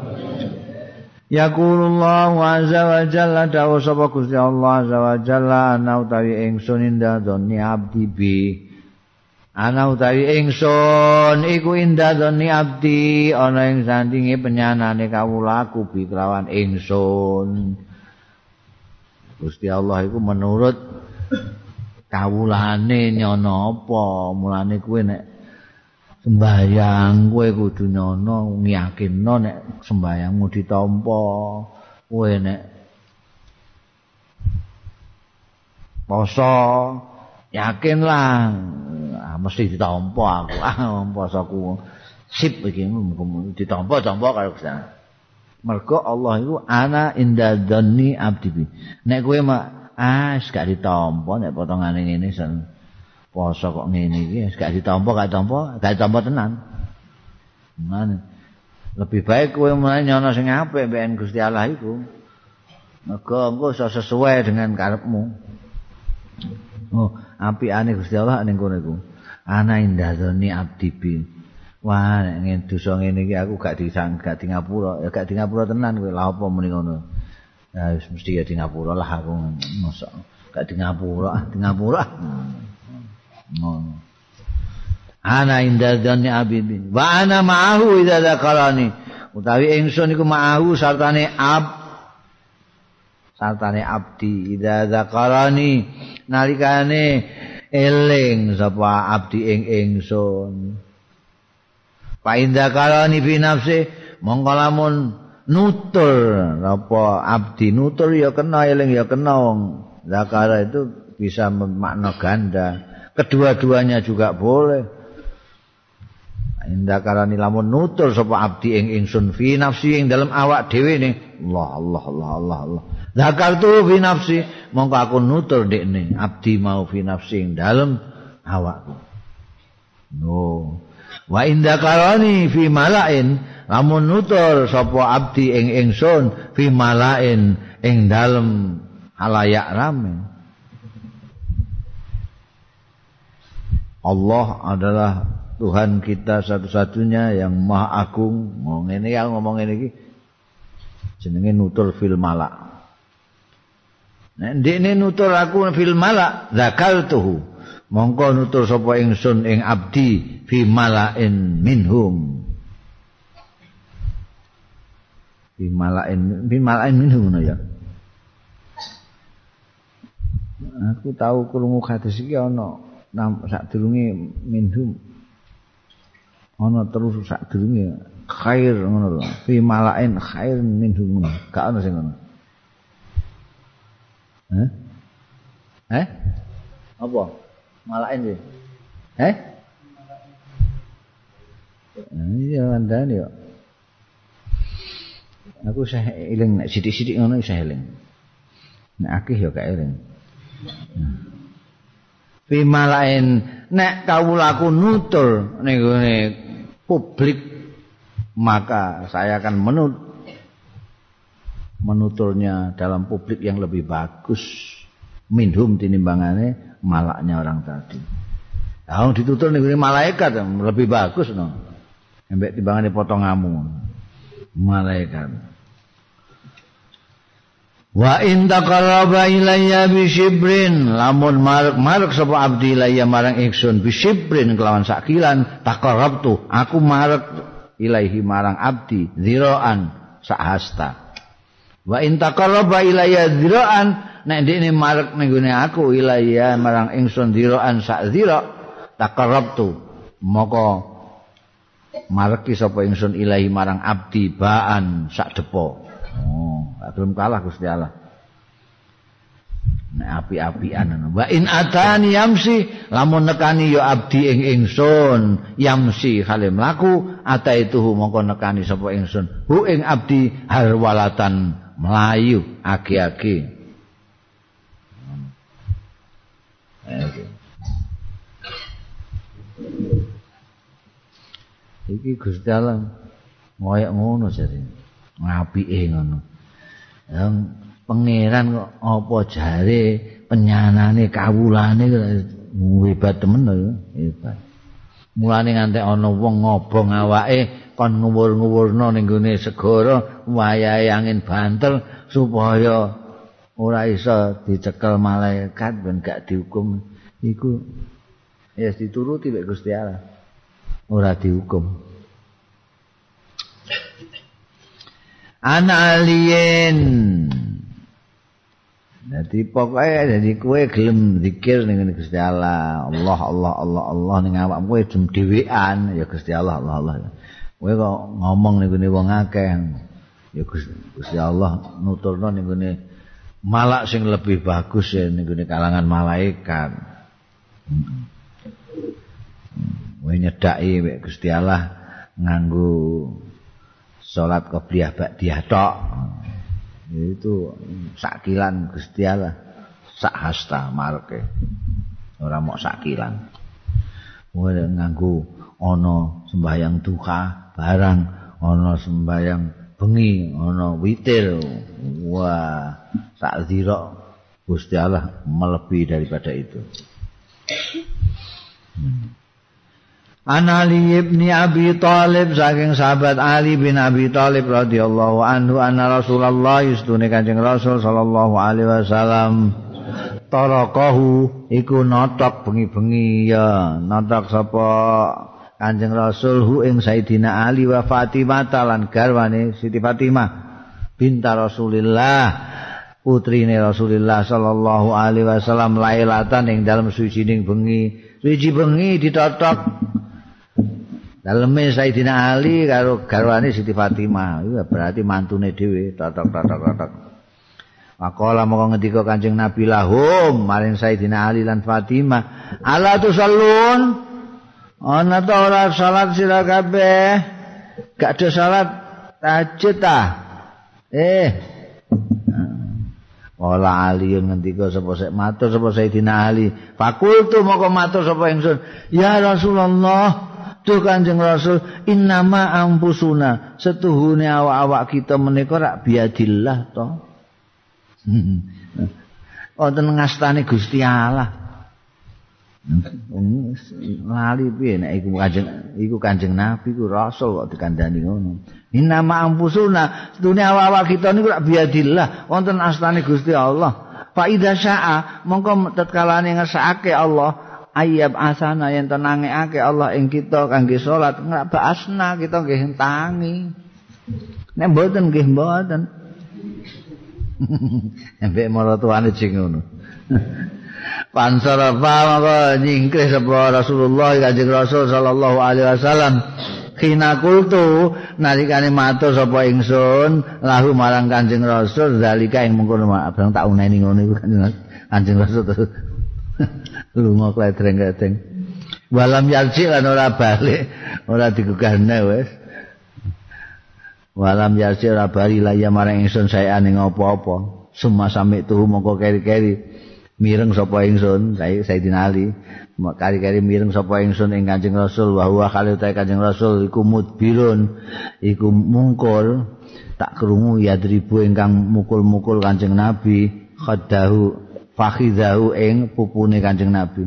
Yaqulullah azza wa jalla dawuh sapa Gusti Allah azza wa jalla ana utawi ingsun indah doni abdi bi. Ana utawi ingsun iku indah doni abdi. Ana ing sandinge penyanane kawulaku bi kelawan ingsun. Gusti Allah iku menurut kawulane nyono apa? Mulane kuwe nek sembayang kowe kudu nyono ngiyakinno nek sembayangmu ditampa. Kowe nek poso yakinlah ah, mesti ditampa aku. Ah posoku sip iki ditampa-tampa karo Gusti Mergo Allah itu ana inda dhanni abdi Nek kowe mak ah gak ditampa nek potongane ngene sen poso kok ngene iki gak ditampa gak ditampa gak ditampa tenan. Mane lebih baik kowe mulai nyono sing apik mbek Gusti Allah iku. Mergo engko iso sesuai dengan karepmu. Oh, apikane Gusti Allah ning kono iku. Ana inda dhanni abdi Wah, nek dosa ngene iki aku gak disang gak di ngapura, ya gak di ngapura tenan kowe lha apa muni ngono. Ya mesti ya di ngapura lah aku mosok gak di ngapura, di ngapura. Ngono. Ana inda dhanni abidi. Wa ana ma'ahu idza dzakarani. Utawi ingsun iku ma'ahu sartane ab sartane abdi idza dzakarani nalikane eling sapa abdi ing ingsun. Fa inda kalani fi nafsi mongko lamun nutur apa abdi nutur ya kena eling ya kena wong zakara itu bisa makna ganda kedua-duanya juga boleh. Inda kalani lamun nutur sapa abdi ing ingsun fi nafsi ing dalam awak dhewe ning Allah Allah Allah Allah Allah. Zakar tu fi nafsi. Mongko aku nutur dekne abdi mau fi nafsi ing dalam awakku. No. Wa inda karani fi malain. Lamun nutur sapa abdi ing ingsun fi malain ing dalem halayak rame Allah adalah Tuhan kita satu-satunya yang maha agung. Ngomong ini ya ngomong ini jenenge nutur fil malak. Nek ini nutur aku fil malak zakaltuhu mongko nutur sapa ingsun ing abdi fi malain minhum. Fi malain fi malain minhum no ya. Aku tahu krungu hadis iki ana sak durunge minhum ana terus sak durunge khair ngono lho fi malain khair minhum gak ana sing ngono eh eh apa malain sih. Eh? Iya, andan yo. Aku saya iling nek sithik-sithik ngono saya iling. Nek akeh yo gak iling. Fi malain nek kawulaku nutur ning publik maka saya akan menut menuturnya dalam publik yang lebih bagus minhum tinimbangane malaknya orang tadi. Nah, ditutur nih malaikat lebih bagus no. Embek timbangan potong ngamu. Malaikat. Wa in taqarraba ilayya bi shibrin lamun marek-marek sapa abdi ilayya marang ingsun bi shibrin kelawan sakilan taqarrabtu aku marek ilaihi marang abdi ziraan sahasta. Wa in taqarraba ilayya ziraan nek ndekne marek ning aku ilaiya marang ingsun diraan sak dira takarabtu moko mareki sapa ingsun ilahi marang abdi baan sak depo oh belum kalah Gusti Allah. Nek api-apian wa in atani yamsi lamun nekani ya abdi ing ingsun yamsi kale mlaku ata itu mongko nekani sapa ingsun. Hu ing abdi harwalatan melayu agi-agi. Iki Gusti Allah ngoyak ngono jare ngapike ngono. Yang pangeran kok apa jare penyanane kawulane hebat temen lho hebat. Mulane nganti ana wong ngobong awake kon nguwur-nguwurno ning gone segara wayahe angin banter supaya ora iso dicekel malaikat ben gak dihukum. Iku ya dituruti mek Gusti Allah. Ora dihukum ana alien. Jadi pokoknya jadi kue gelem zikir dengan Gusti Allah, Allah Allah Allah Allah ning awakmu kue jem dhewean ya Gusti Allah Allah Allah. Kue kok ngomong ning gone wong akeh. Ya Gusti Allah nuturno ning gone malak sing lebih bagus ya ning gone kalangan malaikat. Kue nyedaki mek Gusti Allah nganggo salat qobliyah ba'diyah tok. itu sakilan Gusti Allah. Sak hasta marke. Ora mok sakilan. Ora nganggo ana sembahyang duha barang ana sembahyang bengi ana witir. Wah sak zira Gusti Allah melebihi daripada itu. Hmm. An Ali ibni Abi Talib saking sahabat Ali bin Abi Talib radhiyallahu anhu anna Rasulullah yustune Kanjeng Rasul sallallahu alaihi wasallam tarakahu iku notok bengi-bengi ya notok sapa Kanjeng Rasul hu ing Sayyidina Ali wa Fatimah lan garwane Siti Fatimah binta Rasulillah putrine Rasulullah sallallahu alaihi wasallam lailatan ing dalem suwijining bengi. Suwiji bengi ditotok Daleme Sayyidina Ali karo garwane Siti Fatimah, iya berarti mantune dhewe, totok-totok-totok. Maqala moko ngendika Kanjeng Nabi lahum maring Sayyidina Ali lan Fatimah, "Ala tusallun?" Ana ta ora salat sira kabeh? Gak ada salat tahajud ta? Eh. Ola Ali ngendika sapa sik matur sapa Sayyidina Ali. Fakultu moko matur sapa ingsun, "Ya Rasulullah, Duh Kanjeng Rasul innama ampusuna setuhune awak-awak kita menika rak biadillah to. Wonten ngastane Gusti Allah. Lali piye nek iku Kanjeng iku Kanjeng Nabi ku Rasul kok dikandani ngono. Innama ampusuna setuhune awak-awak kita niku rak biadillah wonten astane Gusti Allah. Fa idza syaa mongko tatkala ngersakake Allah ayab asana yang tenangake Allah ing kita kangge salat ngrabasna kita nggih tangi nek mboten nggih mboten. Embek maratuane sing ngono. Pansara maka nyingkris sapa Rasulullah kanjeng Rasul sallallahu alaihi wasallam. Kina kultu nalikane matur sapa ingsun lahu marang Kanjeng Rasul zalika ing mengkono abang tak uneni ngono iku Kanjeng Rasul lunga kledreng-kledreng. Walam yarji lan ora balik ora digugahne wis walam yarji ora bali la ya marang ingsun saya ning apa-apa. Semua sampe tuh mongko keri-keri mireng sapa ingsun saya Sayyidina Ali. Kari-kari mireng sapa ingsun ing Kanjeng Rasul wa huwa khalil Kanjeng Rasul iku mudbirun iku mungkul tak krungu yadribu ingkang mukul-mukul Kanjeng Nabi khadahu fakhidahu ing pupune Kanjeng Nabi.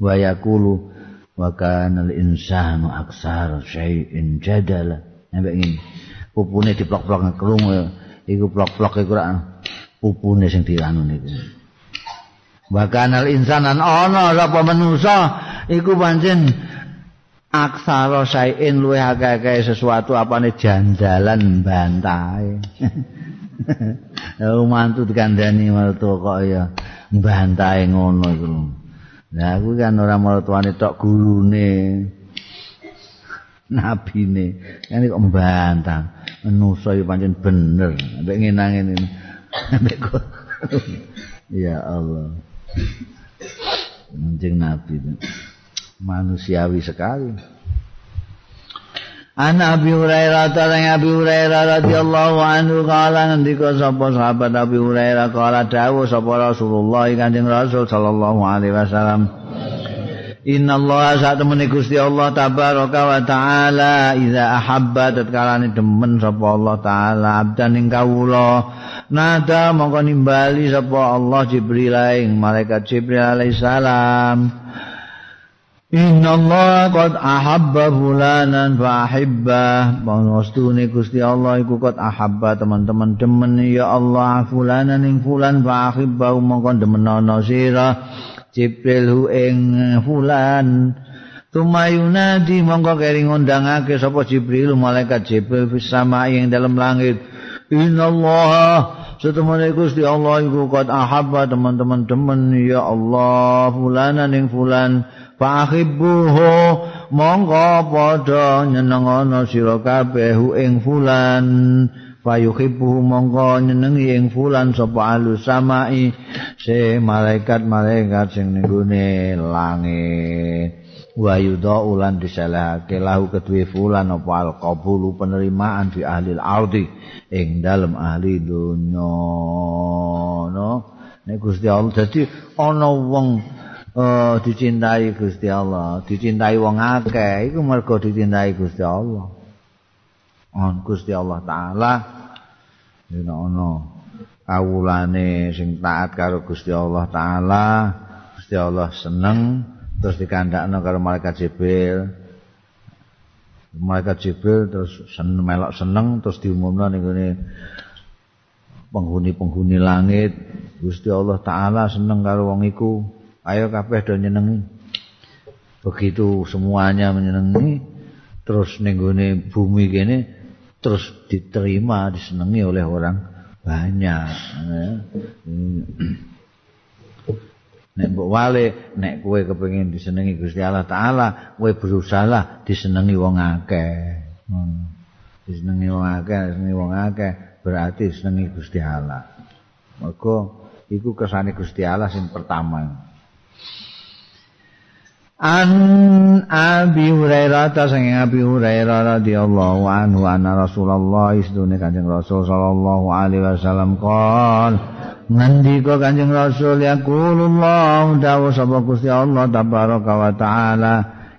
Wa yaqulu wa kana insanu aksar syai'in jadala sampe ngene. Pupune diplok-plok ngekrung iku plok-plok iku pupune sing dianu niku wa kana insanan ana sapa manusa iku pancen aksara syai'in luwih akeh sesuatu apane jandalan bantahe. Oh mantu dikandani martu kok ya mbantae ngono iku. Lah aku kan ora martuane tok gurune. Nabine. Kan kok mbantah. Menusa ya pancen bener. Ambek ngenang ngene. Ambek Ya Allah. Anjing Nabi manusiawi sekali. An Abi Hurairah tarang Abi Hurairah radhiyallahu anhu kala ngendika sapa sahabat Abi Hurairah kala dawuh sapa Rasulullah Kanjeng Rasul sallallahu alaihi wasallam. Inna Allah saat temani Gusti Allah tabaraka wa ta'ala Iza ahabba tatkala ni demen sapa Allah ta'ala abdan ing kawula. Nada mongko nimbali sapa Allah Jibril malaikat Jibril alaihi salam Inna Allah qad ahabba fulanan fa ahibbah Pangostune Gusti Allah iku qad ahabba teman-teman. Demen ya Allah fulanan ing fulan fa ahibbah mongko demenono sira. Jibril hu ing fulan. Tumayunadi mongko kering ngundangake sapa Jibril malaikat Jibril fis sama ing dalam langit. Innallaha setemene Gusti Allah iku qad ahabba teman-teman. Demen ya Allah fulanan ing fulan fa ahibbuhu mongko padha nyenengono sira kabeh ing fulan. Fayuhibbu mongko nyenengi ing fulan sapa alus samai. Se malaikat-malaikat sing ning langit. Wa yudha ulan disalahake lahu kedue fulan apa al qabulu penerimaan fi ahli al-ardi ing dalem ahli dunya no. Nek Gusti Allah dadi ana wong uh, dicintai Gusti Allah. Dicintai wong akeh. Iku mergo dicintai Gusti Allah. On Gusti Allah taala yen ana kawulane sing taat karo Gusti Allah taala. Gusti Allah seneng terus dikandakno karo malaikat Jibril. Malaikat Jibril terus seneng melok seneng terus diumumno ning penghuni-penghuni langit. Gusti Allah taala seneng karo wong iku ayo kabeh do nyenengi. Begitu semuanya menyenengi terus ning bumi kene terus diterima disenangi oleh orang banyak nek mbok wale nek kowe kepengin disenengi Gusti Allah taala kowe berusaha disenengi wong akeh. Hmm. disenengi wong akeh disenengi wong akeh berarti disenengi Gusti Allah. Mergo iku kesane Gusti Allah sing pertama An Abi Hurairah ta sing Abi Hurairah radhiyallahu anhu anna Rasulullah istune Kanjeng Rasul sallallahu alaihi wasallam qol ngendika Kanjeng Rasul yaqulullah dawu sapa Gusti Allah tabaraka wa taala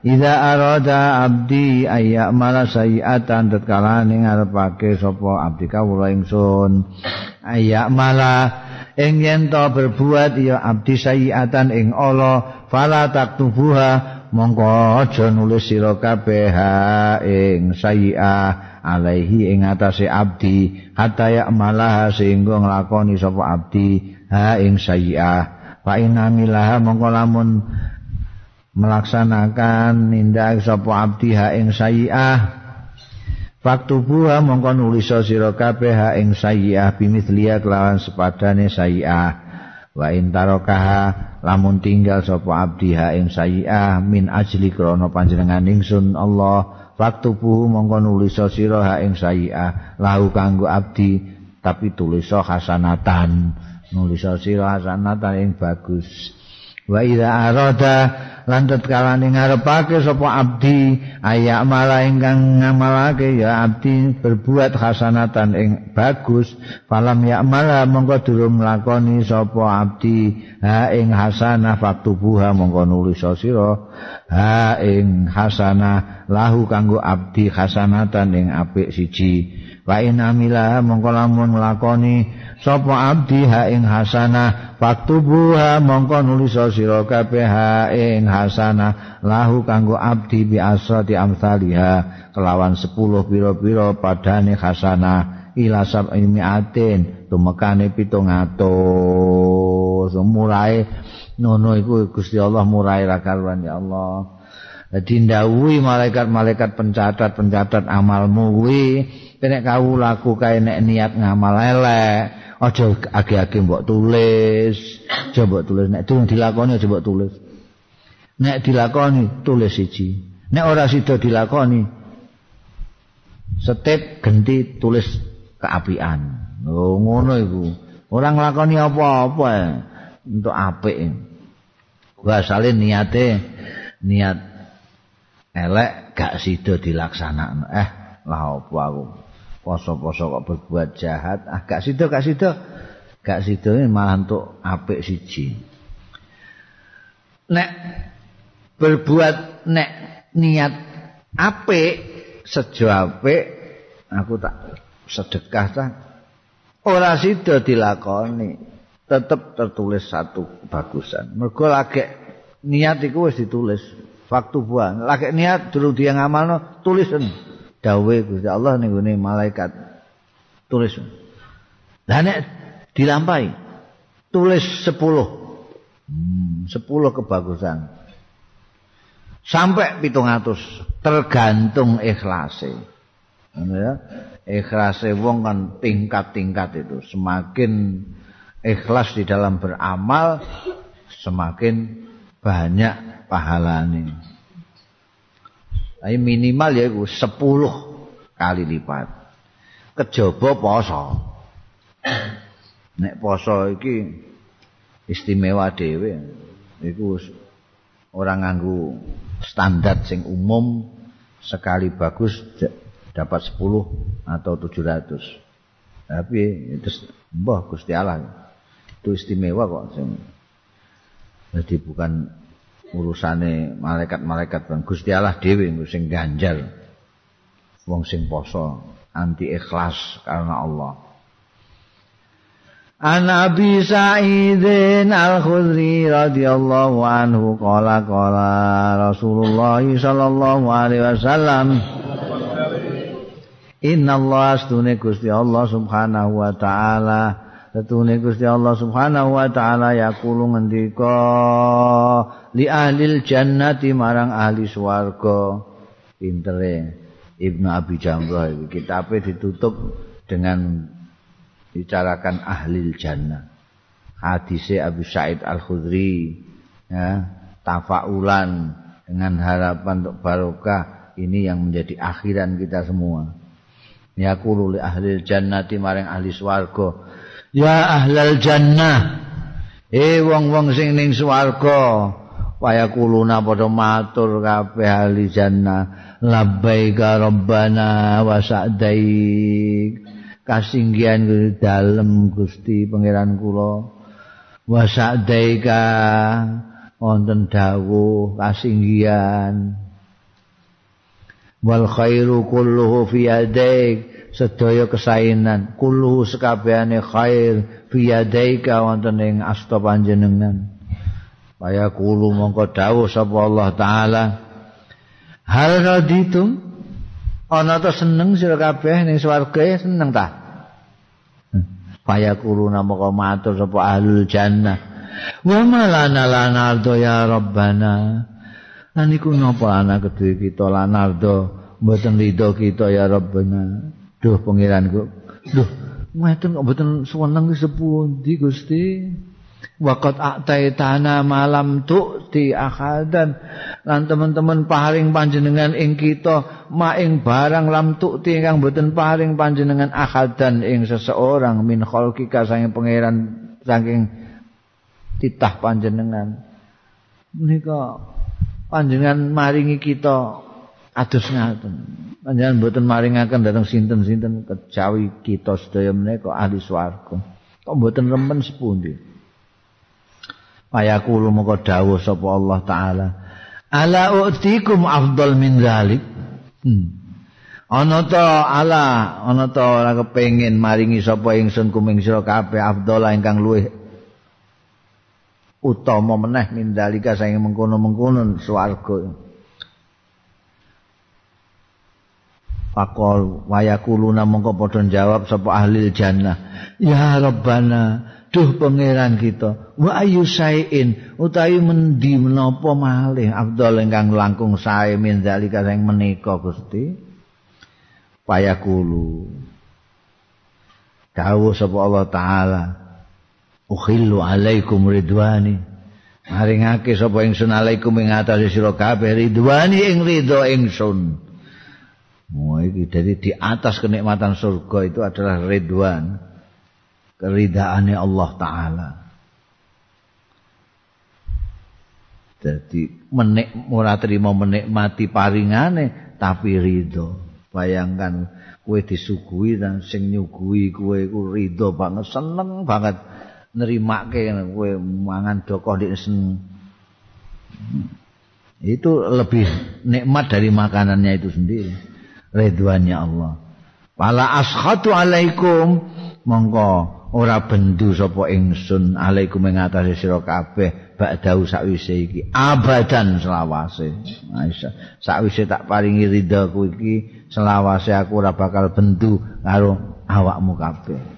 Iza arada abdi ayya mala sayiatan tatkala ning ngarepake sapa abdi kawula ingsun ayya mala ing yen to berbuat ya abdi sayiatan ing Allah fala taktubuha mongko aja nulis sira kabeh ing sayiah alaihi ing atase abdi hatta ya malah sehingga nglakoni sapa abdi ha ing sayiah. Fa inamilah mongko lamun melaksanakan nindak sapa abdi ha ing sayiah Waktu buah mongko nulis sira kabeh ing sayyi'ah bimithliya kelawan sepadane sayyi'ah wa in tarokaha lamun tinggal sapa abdi ha ing sayyi'ah min ajli krana panjenengan ingsun Allah waktu buah mongko nulis sira ha ing sayyi'ah lahu kanggo abdi tapi tulis hasanatan. Nulis sira hasanatan ing bagus. Wa idza arada lan tetkalane ngarepake sapa abdi ayak malah ingkang ngamalake ya abdi berbuat hasanatan ing bagus. Falam ya malah mongko durung lakoni sapa abdi ha ing hasanah faktubuha mongko nulis sira ha ing hasanah lahu kanggo abdi hasanatan ing apik siji wa in amila mongko lamun nglakoni sapa abdi ha ing hasanah faktubuha mongko nulis sira kabeh ha ing hasanah lahu kanggo abdi bi asrati amsaliha kelawan 10 pira-pira padane hasanah ila sab miatin tumekane 700 semulae nono iku Gusti Allah murai ra karuan ya Allah. Dadi ndawuhi malaikat-malaikat pencatat-pencatat amalmu kuwi nek kawulaku kae nek niat ngamal elek aja age-age mbok tulis. Aja mbok tulis. Nek durung dilakoni aja mbok tulis. Nek dilakoni tulis siji. Nek ora sida dilakoni setip genti tulis keapian. Oh ngono iku. Ora nglakoni apa-apa untuk apik. Gua asale niate niat elek gak sida dilaksanakno. Eh, lah opo aku poso-poso kok berbuat jahat. Ah gak sida gak sida. Gak sida malah untuk apik siji. Nek berbuat nek niat apik sejo apik aku tak sedekah ta ora sida dilakoni tetep tertulis satu bagusan mergo lagi niat iku wis ditulis waktu buah lagi niat dulu dia ngamalno tulisan dawe Gusti Allah ning gone malaikat. Tulis. Lah nek dilampahi tulis 10 hmm, 10 kebagusan. Sampai 700 tergantung ikhlase. Ya. Ikhlase wong kan tingkat-tingkat itu. Semakin ikhlas di dalam beramal semakin banyak pahalane tapi minimal ya itu 10 kali lipat kejaba poso nek poso iki istimewa dhewe iku orang nganggu standar sing umum sekali bagus dapat 10 atau 700. Tapi itu mbah Gusti Allah. Itu istimewa kok sing jadi bukan urusane malaikat-malaikat bang Gusti Allah dhewe sing ganjal wong sing poso anti ikhlas karena Allah. An Abi Sa'idin Al-Khudri radhiyallahu anhu qala qala Rasulullah sallallahu alaihi wasallam Inna Allah astune Gusti Allah subhanahu wa ta'ala Setune Gusti Allah subhanahu wa ta'ala Yakulu ngendika Li ahli jannati marang ahli swarga Pintere Ibnu Abi Jamrah Kitabnya ditutup dengan Bicarakan ahli jannah. Hadisnya Abu Sa'id Al-Khudri ya, Tafaulan Dengan harapan untuk barokah Ini yang menjadi akhiran kita semua. Yaqulu li ahli jannati maring ahli swarga ya ahlal jannah. Eh wong-wong sing ning swarga waya kuluna padha matur kabeh ahli jannah. Labbaika rabbana wa sa'daik. Kasinggihan dalem Gusti pangeran kula. Wa sa'daika. Wonten dawuh kasinggihan wal khairu kulluhu fi yadaik sedaya kesainan. Kulluhu sekabehane khair fi yadaika wonten ing asta panjenengan. Kaya kulo mongko dawuh sapa Allah taala hal raditum? Ana ta seneng sira kabeh ning swarga seneng ta? Kaya kulo namaka matur sapa ahlul jannah. Wa malana lana ya rabbana Lan iku napa anak kedue kita lan ardo mboten ridho kita ya Rabbana. Duh pangeranku. Duh, mboten kok mboten seneng sepundi Gusti. Waqat a'taitana malam tu'ti akhadan lan teman-teman paring panjenengan ing kita maing barang lam tu'ti ingkang mboten paring panjenengan akhadan ing seseorang min khalqika saking pangeran saking titah panjenengan menika panjenengan maringi kita adus ngaten. Panjenengan mboten maringaken dhateng sinten-sinten kejawi kita sedaya menika ahli swarga. Kok mboten remen sepundi? Payakulu moko dawuh sapa Allah taala. Ala u'tikum afdal min zalik. Hmm. Ana ta ala, ana ta ora kepengin maringi sapa ingsun kuming sira kabeh afdal ingkang luwih utama meneh mindalika saking mengkono-mengkono swarga. Pakol wayakuluna mongko padha jawab sapa ahli jannah. Ya Rabbana, duh pangeran kita. Wa ayu sayin utawi mendi menapa malih afdal ingkang langkung sae mindalika sing menika Gusti. Payakulu. Dawuh sapa Allah taala. Ukhillu alaikum ridwani. Maringake sapa ingsun alaikum ing atase sira kabeh ridwani ing ridho ingsun. Oh iki dadi di atas kenikmatan surga itu adalah ridwan keridaane Allah taala. Jadi menik ora trimo menikmati paringane tapi ridho. Bayangkan kowe disuguhi dan sing nyuguhi kowe iku ridho banget, seneng banget nerimake kowe mangan doko dik sen. Itu lebih nikmat dari makanannya itu sendiri. Ridwannya Allah. Wala ashatu alaikum mongko ora bendu sapa ingsun alaikum ing atase sira kabeh ba'dau sakwise iki abadan selawase Aisyah sakwise tak paringi ridha iki selawase aku ora bakal bendu karo awakmu kabeh